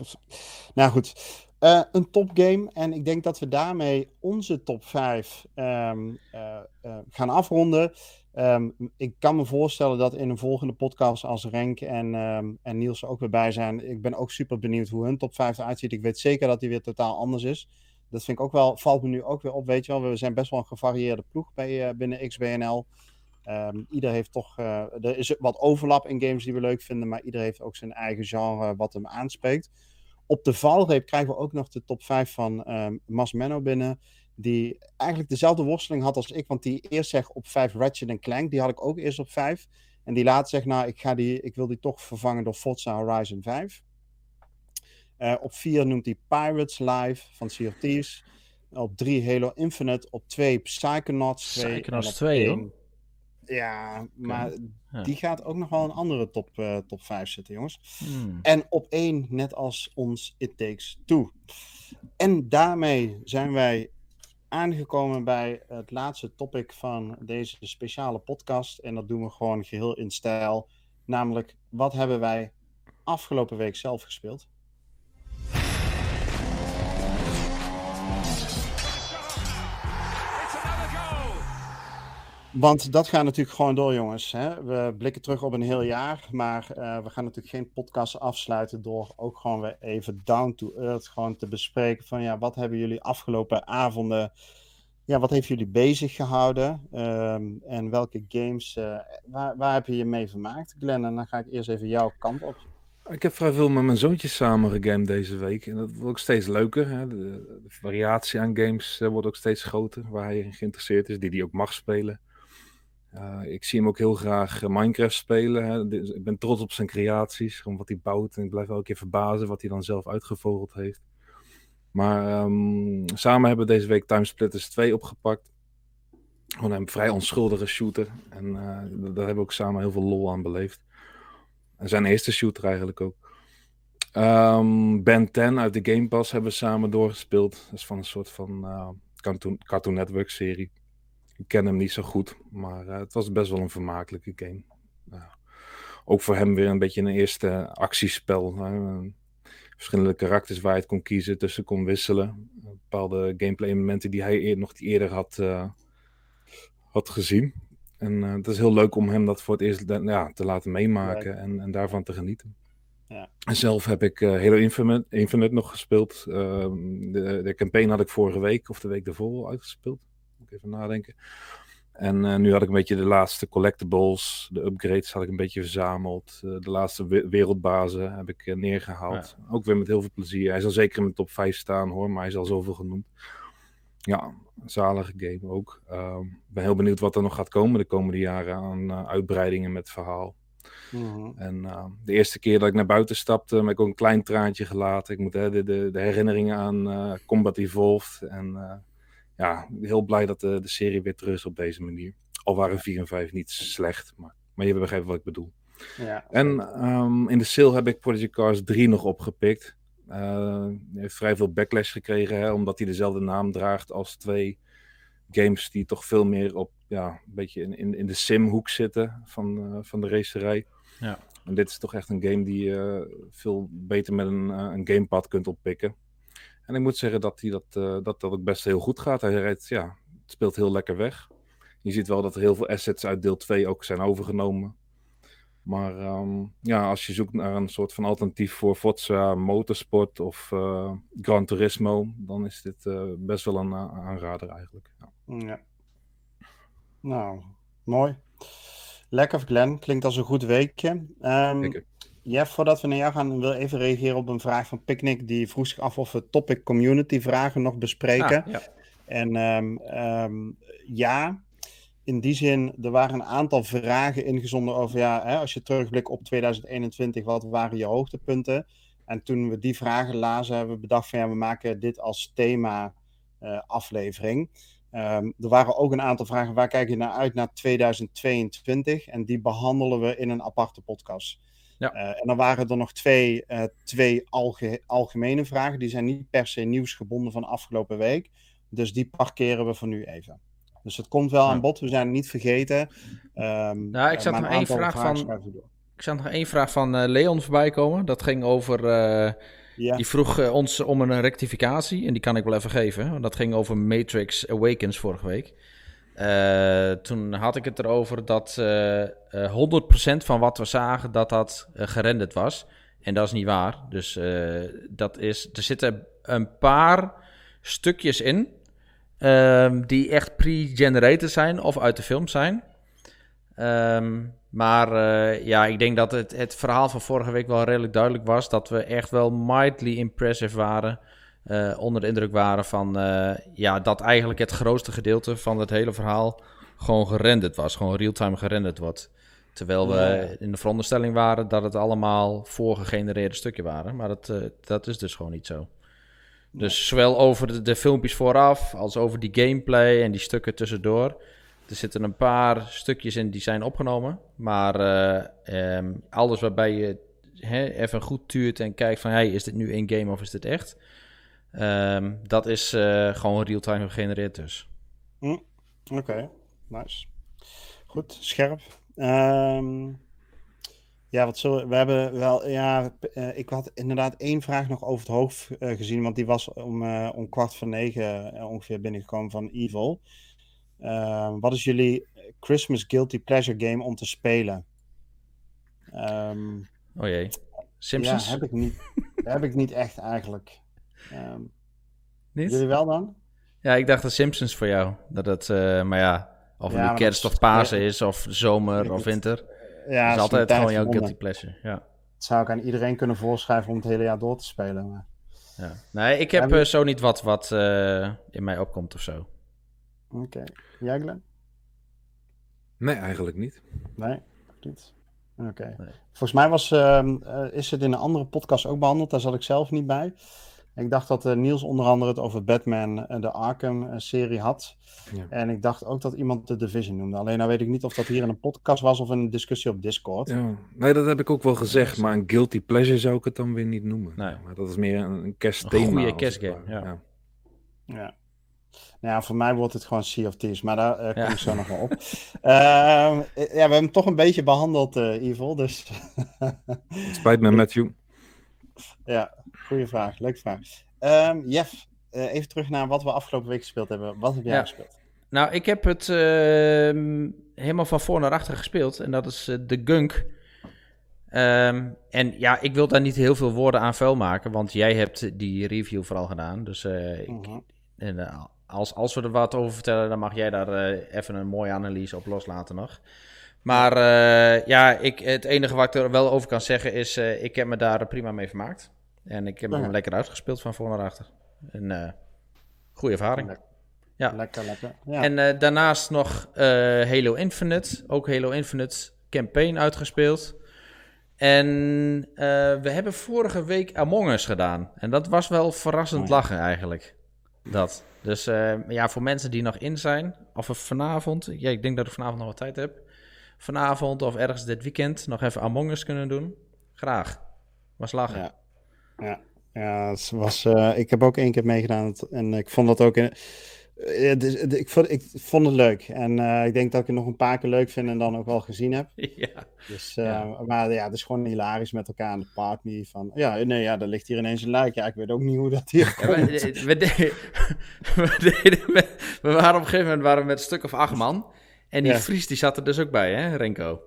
Nou goed, uh, een topgame. En ik denk dat we daarmee onze top 5 um, ehm, uh, uh, gaan afronden. Um, ik kan me voorstellen dat in een volgende podcast als Renk en, um, en Niels er ook weer bij zijn. Ik ben ook super benieuwd hoe hun top 5 eruit ziet. Ik weet zeker dat die weer totaal anders is. Dat vind ik ook wel, valt me nu ook weer op, weet je wel. We zijn best wel een gevarieerde ploeg bij, binnen XBNL. Um, ieder heeft toch, uh, er is wat overlap in games die we leuk vinden, maar ieder heeft ook zijn eigen genre wat hem aanspreekt. Op de valreep krijgen we ook nog de top 5 van um, Mas Menno binnen, die eigenlijk dezelfde worsteling had als ik, want die eerst zegt op 5 Ratchet Clank, die had ik ook eerst op 5. En die later zegt, nou, ik, ga die, ik wil die toch vervangen door Forza Horizon 5. Uh, op 4 noemt hij Pirates Live van Sea of Thieves. Op 3 Halo Infinite. Op 2 Psychonauts 2. Psychonauts 2, hoor. Ja, maar die gaat ook nog wel een andere top, uh, top 5 zitten, jongens. Hmm. En op één, net als ons It Takes Two. En daarmee zijn wij aangekomen bij het laatste topic van deze speciale podcast. En dat doen we gewoon geheel in stijl. Namelijk, wat hebben wij afgelopen week zelf gespeeld? Want dat gaat natuurlijk gewoon door, jongens. Hè? We blikken terug op een heel jaar, maar uh, we gaan natuurlijk geen podcast afsluiten door ook gewoon weer even down to earth gewoon te bespreken van ja, wat hebben jullie afgelopen avonden, ja, wat heeft jullie bezig gehouden um, en welke games, uh, waar, heb je je mee vermaakt, Glenn? En dan ga ik eerst even jouw kant op. Ik heb vrij veel met mijn zoontjes samen gegamed deze week. En dat wordt ook steeds leuker. Hè? De, de, variatie aan games uh, wordt ook steeds groter, waar hij in geïnteresseerd is, die hij ook mag spelen. Uh, ik zie hem ook heel graag uh, Minecraft spelen. Hè. Ik ben trots op zijn creaties, gewoon wat hij bouwt. En ik blijf elke keer verbazen wat hij dan zelf uitgevogeld heeft. Maar um, samen hebben we deze week Timesplitters 2 opgepakt. Gewoon een vrij onschuldige shooter. En uh, daar hebben we ook samen heel veel lol aan beleefd. En zijn eerste shooter eigenlijk ook. Um, ben 10 uit de Game Pass hebben we samen doorgespeeld. Dat is van een soort van Cartoon Network serie. Ik ken hem niet zo goed, maar uh, het was best wel een vermakelijke game. Uh, ook voor hem weer een beetje een eerste actiespel. Verschillende karakters waar je het kon kiezen, tussen kon wisselen. Bepaalde gameplay momenten die hij eer, nog eerder had, eh, had gezien. En het is heel leuk om hem dat voor het eerst ja, te laten meemaken en, en daarvan te genieten. Ja. En zelf heb ik uh, Halo Infinite, Infinite nog gespeeld. Uh, de, de campaign had ik vorige week of de week daarvoor uitgespeeld even nadenken. En uh, nu had ik een beetje de laatste collectibles, de upgrades had ik een beetje verzameld. Uh, de laatste we wereldbazen heb ik uh, neergehaald. Ja. Ook weer met heel veel plezier. Hij zal zeker in mijn top 5 staan hoor, maar hij is al zoveel genoemd. Ja, een zalige game ook. Ehm, ik ben heel benieuwd wat er nog gaat komen de komende jaren aan uitbreidingen met verhaal. Mm-hmm. En de eerste keer dat ik naar buiten stapte, heb ik ook een klein traantje gelaten. Ik moet de, de, de herinneringen aan Combat Evolved en ja, heel blij dat de, de serie weer terug is op deze manier. Al waren 4 en 5 niet slecht, maar, maar je begrijpt wat ik bedoel. Ja, en um, in de sale heb ik Project Cars 3 nog opgepikt. Uh, heeft vrij veel backlash gekregen, hè, omdat hij dezelfde naam draagt als twee games die toch veel meer op, ja, een beetje in, in, in de sim-hoek zitten van, uh, van de racerij. Ja. En dit is toch echt een game die je uh, veel beter met een, een gamepad kunt oppikken. En ik moet zeggen dat hij dat, uh, dat, dat ook best heel goed gaat. Hij rijdt, ja, het speelt heel lekker weg. Je ziet wel dat er heel veel assets uit deel 2 ook zijn overgenomen. Maar ehm, ja, als je zoekt naar een soort van alternatief voor Forza Motorsport of uh, Gran Turismo, dan is dit uh, best wel een aanrader eigenlijk. Ja. ja. Nou, mooi. Lekker Glenn, klinkt als een goed weekje. Um, Jeff, voordat we naar jou gaan, wil even reageren op een vraag van Picnic. Die vroeg zich af of we topic community vragen nog bespreken. Ah, ja. En um, ja, in die zin, er waren een aantal vragen ingezonden over, ja, hè, als je terugblikt op 2021, wat waren je hoogtepunten? En toen we die vragen lazen, hebben we bedacht van, ja, we maken dit als thema uh, aflevering. Um, er waren ook een aantal vragen, waar kijk je naar uit naar 2022? En die behandelen we in een aparte podcast. Ja. Uh, en dan waren er nog twee, uh, twee alge algemene vragen, die zijn niet per se nieuwsgebonden van afgelopen week. Dus die parkeren we voor nu even. Dus het komt wel aan bod, we zijn het niet vergeten. Um, nou, ik zag nog één vraag van. Ik zag nog één vraag van Leon voorbij komen. Dat ging over. Uh, ja. Die vroeg ons om een rectificatie. En die kan ik wel even geven. Dat ging over Matrix Awakens vorige week. Toen had ik het erover dat 100% van wat we zagen, dat dat gerenderd was. En dat is niet waar. Dus dat is, er zitten een paar stukjes in Um, die echt pre-generated zijn of uit de film zijn. Um, maar ja, ik denk dat het, het verhaal van vorige week wel redelijk duidelijk was. Dat we echt wel mildly impressive waren. Uh, onder de indruk waren van uh, ja, dat eigenlijk het grootste gedeelte van het hele verhaal gewoon gerenderd was. Gewoon real-time gerenderd wordt. Terwijl we in de veronderstelling waren dat het allemaal voorgegenereerde stukken waren. Maar dat, dat is dus gewoon niet zo. Dus zowel over de, de, filmpjes vooraf als over die gameplay en die stukken tussendoor. Er zitten een paar stukjes in die zijn opgenomen. Maar um, alles waarbij je hè, even goed tuurt en kijkt van... Hey, is dit nu in game of is dit echt? Um, dat is uh, gewoon real-time gegenereerd dus. Hm. Oké, okay. nice. Goed, scherp. Um, ja, wat zo, we hebben wel, ja, uh, ik had inderdaad één vraag nog over het hoofd uh, gezien, want die was om, om kwart voor negen ongeveer binnengekomen van Evil. wat is jullie Christmas Guilty Pleasure game om te spelen? Um, oh jee, Simpsons? Ja, heb ik niet, heb ik niet echt eigenlijk. Um, niet? Jullie wel dan? Ja, ik dacht de Simpsons voor jou. Dat het, maar ja, of het nu kerst of Pasen is, of zomer of winter. Ja, dat is altijd gewoon jouw guilty pleasure. Ja. Dat zou ik aan iedereen kunnen voorschrijven om het hele jaar door te spelen. Maar... Ja. Nee, ik heb uh, zo niet wat wat uh, in mij opkomt of zo. Oké. Okay. Jij, Glenn? Nee, eigenlijk niet. Nee, niet. Oké. Okay. Nee. Volgens mij was, uh, is het in een andere podcast ook behandeld. Daar zat ik zelf niet bij. Ik dacht dat uh, Niels onder andere het over Batman, uh, de Arkham-serie had. Ja. En ik dacht ook dat iemand de Division noemde. Alleen nou weet ik niet of dat hier in een podcast was of een discussie op Discord. Ja. Nee, dat heb ik ook wel gezegd. Maar een guilty pleasure zou ik het dan weer niet noemen. Nee. Maar dat is meer een kerstthema. Een goede kerstgame, ja. ja. ja. Nou ja, voor mij wordt het gewoon Sea of Thieves, maar daar uh, kom ik zo nog wel op. uh, ja, we hebben hem toch een beetje behandeld, uh, Evil, dus... het spijt me, Matthew. Ja, goede vraag. Leuke vraag. Um, Jeff, uh, even terug naar wat we afgelopen week gespeeld hebben. Wat heb jij gespeeld? Nou, ik heb het uh, helemaal van voor naar achter gespeeld. En dat is uh, de Gunk. Um, en ja, ik wil daar niet heel veel woorden aan vuil maken. Want jij hebt die review vooral gedaan. Dus ik, mhm. en, als, als we er wat over vertellen, dan mag jij daar even een mooie analyse op loslaten nog. Maar ja, ik, het enige wat ik er wel over kan zeggen is, ik heb me daar prima mee vermaakt. En ik heb hem lekker uitgespeeld van voor naar achter. Een uh, goede ervaring. Ja. Lekker, lekker. Ja. En uh, daarnaast nog uh, Halo Infinite. Ook Halo Infinite campaign uitgespeeld. En we hebben vorige week Among Us gedaan. En dat was wel verrassend oh, lachen eigenlijk. Dat. Dus ja, voor mensen die nog in zijn, of vanavond, ja, ik denk dat ik vanavond nog wat tijd heb. Vanavond of ergens dit weekend nog even Among Us kunnen doen. Graag. Was lachen. Ja. Ja, ja het was, uh, ik heb ook één keer meegedaan en ik vond dat ook... In, uh, ik, vond, ik vond het leuk en uh, ik denk dat ik het nog een paar keer leuk vind en dan ook wel gezien heb. Ja. Dus, ja. Maar ja, het is gewoon hilarisch met elkaar aan de party van... Ja, nee, ja, er ligt hier ineens een luik. Ja, ik weet ook niet hoe dat hier komt. Ja, we, we, deden, we, deden, we, waren op een gegeven moment waren we met een stuk of acht man... En die Fries die zat er dus ook bij, hè, Renko?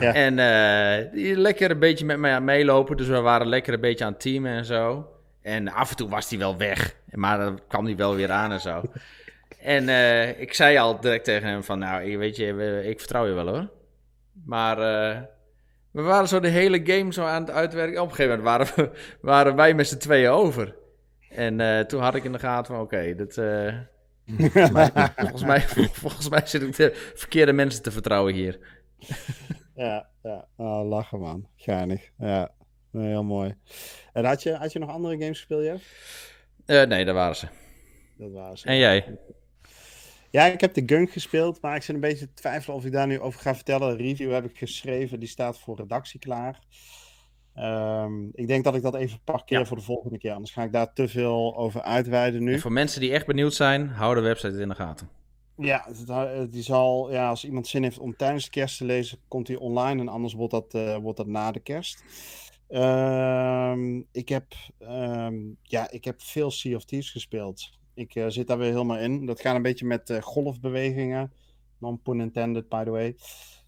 Ja. En uh, die lekker een beetje met mij aan meelopen. Dus we waren lekker een beetje aan het teamen en zo. En af en toe was hij wel weg. Maar dan kwam hij wel weer aan en zo. en uh, ik zei al direct tegen hem van... Nou, weet je, ik vertrouw je wel hoor. Maar uh, we waren zo de hele game zo aan het uitwerken. Op een gegeven moment waren, we, waren wij met z'n tweeën over. En toen had ik in de gaten van... Oké, okay, dit... volgens, mij, volgens mij zit ik de verkeerde mensen te vertrouwen hier. Ja, ja. Oh, lachen man. Geinig. Ja, heel mooi. En had je, had je nog andere games gespeeld, Jeff? Uh, nee, dat waren ze. Dat waren ze. En jij? Ja, ik heb de Gunk gespeeld, maar ik zit een beetje te twijfelen of ik daar nu over ga vertellen. Een review heb ik geschreven, die staat voor redactie klaar. Um, ik denk dat ik dat even parkeer ja. voor de volgende keer, anders ga ik daar te veel over uitweiden nu. En voor mensen die echt benieuwd zijn, hou de website in de gaten. Ja, die zal, ja, als iemand zin heeft om tijdens de kerst te lezen, komt hij online en anders wordt dat, uh, wordt dat na de kerst. Um, ik, heb, um, ja, ik heb veel Sea of Thieves gespeeld. Ik uh, zit daar weer helemaal in. Dat gaat een beetje met uh, golfbewegingen. Non-pun intended, by the way.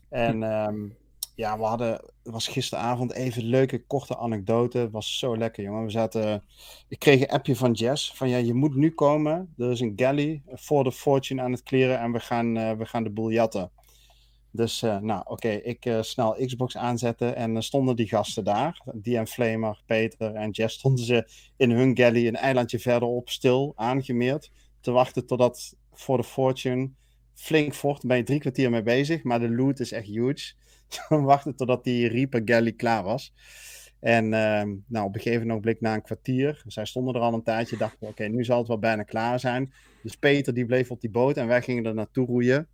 En um, ja, we hadden, was gisteravond even leuke korte anekdote. Het was zo lekker, jongen. We zaten, ik kreeg een appje van Jess van ja, je moet nu komen. Er is een galley voor de fortune aan het kleren en we gaan, uh, we gaan de. Dus, uh, nou, oké, ik uh, snel Xbox aanzetten en stonden die gasten daar. En Flamer, Peter en Jess stonden ze in hun galley een eilandje verderop stil, aangemeerd. Te wachten totdat voor de fortune flink vocht. ben je drie kwartier mee bezig, maar de loot is echt huge. wachten totdat die Reaper klaar was. En uh, nou, op een gegeven moment na een kwartier, zij stonden er al een tijdje, dachten we, oké, nu zal het wel bijna klaar zijn. Dus Peter die bleef op die boot en wij gingen er naartoe roeien.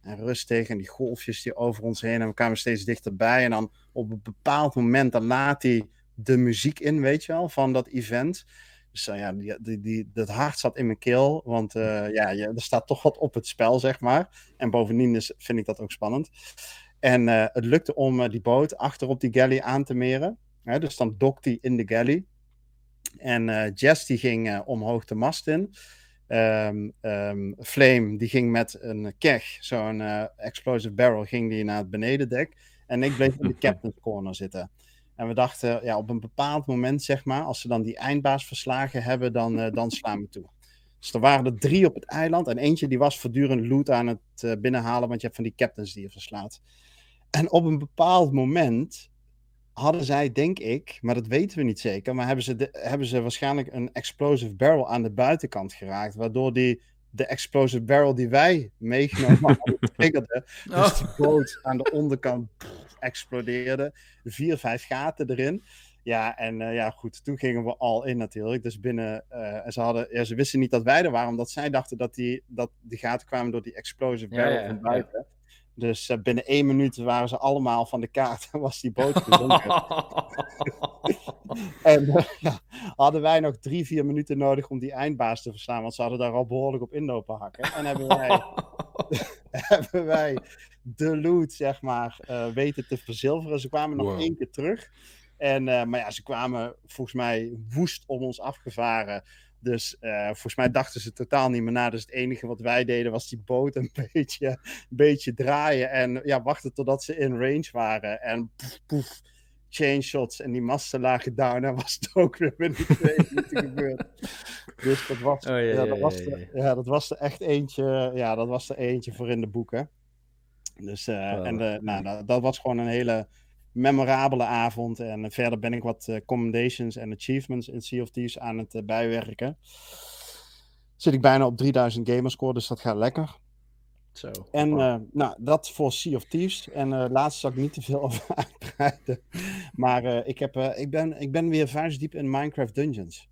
En rustig en die golfjes die over ons heen en we kwamen steeds dichterbij. En dan op een bepaald moment, dan laat hij de muziek in, weet je wel, van dat event. Dus uh, ja, die, die, dat hart zat in mijn keel, want uh, ja, er staat toch wat op het spel, zeg maar. En bovendien is, vind ik dat ook spannend. En uh, het lukte om uh, die boot achter op die galley aan te meren. Hè, dus dan dokt hij in de galley. En uh, Jess die ging omhoog de mast in. Um, um, Flame die ging met een keg, zo'n explosive barrel, ging die naar het benedendek. En ik bleef in de captain's corner zitten. En we dachten, ja, op een bepaald moment, zeg maar, als ze dan die eindbaas verslagen hebben, dan, dan slaan we toe. Dus er waren er drie op het eiland. En eentje die was voortdurend loot aan het binnenhalen, want je hebt van die captains die je verslaat. En op een bepaald moment hadden zij, denk ik, maar dat weten we niet zeker, maar hebben ze, de, hebben ze waarschijnlijk een explosive barrel aan de buitenkant geraakt, waardoor die de explosive barrel die wij meegenomen hadden triggerde. Dus oh. die boot aan de onderkant pff, explodeerde. Vier, vijf gaten erin. Ja, en uh, ja, goed, toen gingen we al in natuurlijk. Dus binnen, uh, en ze, hadden, ja, ze wisten niet dat wij er waren, omdat zij dachten dat die, dat die gaten kwamen door die explosive barrel ja, ja, van buiten. Ja. Dus uh, binnen één minuut waren ze allemaal van de kaart en was die boot gezonken. en uh, hadden wij nog drie, vier minuten nodig om die eindbaas te verslaan, want ze hadden daar al behoorlijk op inlopen hakken. En hebben wij, hebben wij de loot, zeg maar, uh, weten te verzilveren. Ze kwamen nog één keer terug. En, maar ja, ze kwamen volgens mij woest om ons afgevaren. Dus uh, volgens mij dachten ze totaal niet meer na. Dus het enige wat wij deden was die boot een beetje, een beetje draaien. En ja, wachten totdat ze in range waren. En poef, poef chain shots en die masten lagen down. En was het ook weer binnen twee minuten gebeurd. Dus dat was, oh, ja, ja, dat was, er, ja, dat was er echt eentje. Ja, dat was er eentje voor in de boeken. Dus, uh, oh. en de, nou, dat, dat was gewoon een hele memorabele avond. En verder ben ik wat uh, commendations en achievements in Sea of Thieves aan het uh, bijwerken. Zit ik bijna op 3000 gamerscore, dus dat gaat lekker. Zo. En uh, nou, dat voor Sea of Thieves. En laatst zal ik niet te veel over uitbreiden. Maar ik, heb, ik, ben, ik ben weer vuistdiep in Minecraft Dungeons.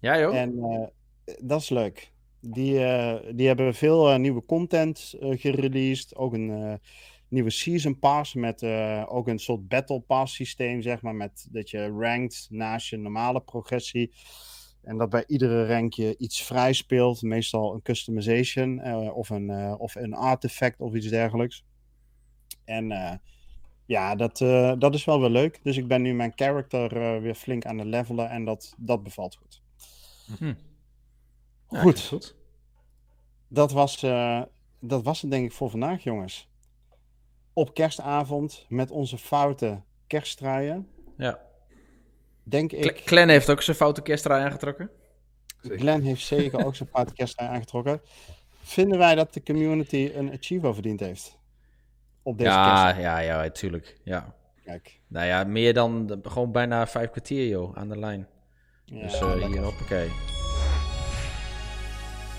Ja joh. En dat is leuk. Die, die hebben veel nieuwe content gereleased. Ook een nieuwe Season Pass met uh, ook een soort Battle Pass systeem, zeg maar, met dat je rankt naast je normale progressie. En dat bij iedere rank je iets vrij speelt, meestal een customization uh, of, een, uh, of een artefact of iets dergelijks. En ja, dat, dat is wel weer leuk. Dus ik ben nu mijn character weer flink aan het levelen en dat, dat bevalt goed. Hm. Ja, goed. goed. Dat was dat was het denk ik voor vandaag, jongens. Op kerstavond met onze foute kerststruien. Ja. Denk ik... Glenn heeft ook zijn foute kersttrui aangetrokken. Glenn heeft zeker ook zijn foute kersttrui aangetrokken. Vinden wij dat de community een achiever verdiend heeft? Op deze ja, ja, ja, tuurlijk. Ja. Kijk. Nou ja, meer dan gewoon bijna vijf kwartier, joh, aan de lijn. Ja, dus uh, hier, hoppakee.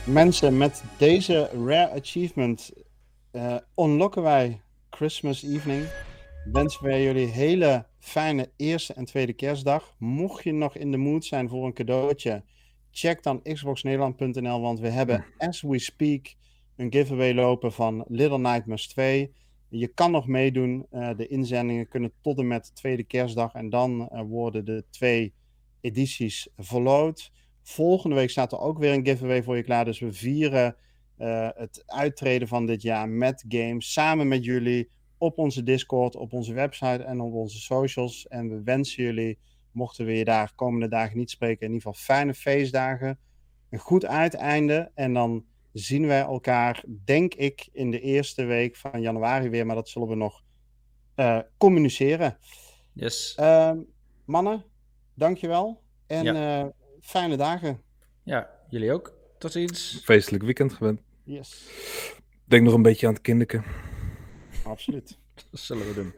Mensen, met deze Rare Achievement uh, unlocken wij Christmas Evening. Wensen wij jullie hele fijne eerste en tweede kerstdag. Mocht je nog in de mood zijn voor een cadeautje, check dan xboxnederland.nl, want we hebben as we speak een giveaway lopen van Little Nightmares 2. Je kan nog meedoen. Uh, de inzendingen kunnen tot en met tweede kerstdag en dan uh, worden de twee edities verloot. Volgende week staat er ook weer een giveaway voor je klaar. Dus we vieren uh, het uittreden van dit jaar met games. Samen met jullie op onze Discord, op onze website en op onze socials. En we wensen jullie, mochten we je daar komende dagen niet spreken, in ieder geval fijne feestdagen. Een goed uiteinde. En dan zien wij elkaar, denk ik, in de eerste week van januari weer. Maar dat zullen we nog uh, communiceren. Yes. Uh, mannen, dankjewel. En ja. uh, fijne dagen. Ja, jullie ook. Tot ziens. Feestelijk weekend gewend. Yes. Denk nog een beetje aan het kinderke. Absoluut. dat zullen we doen.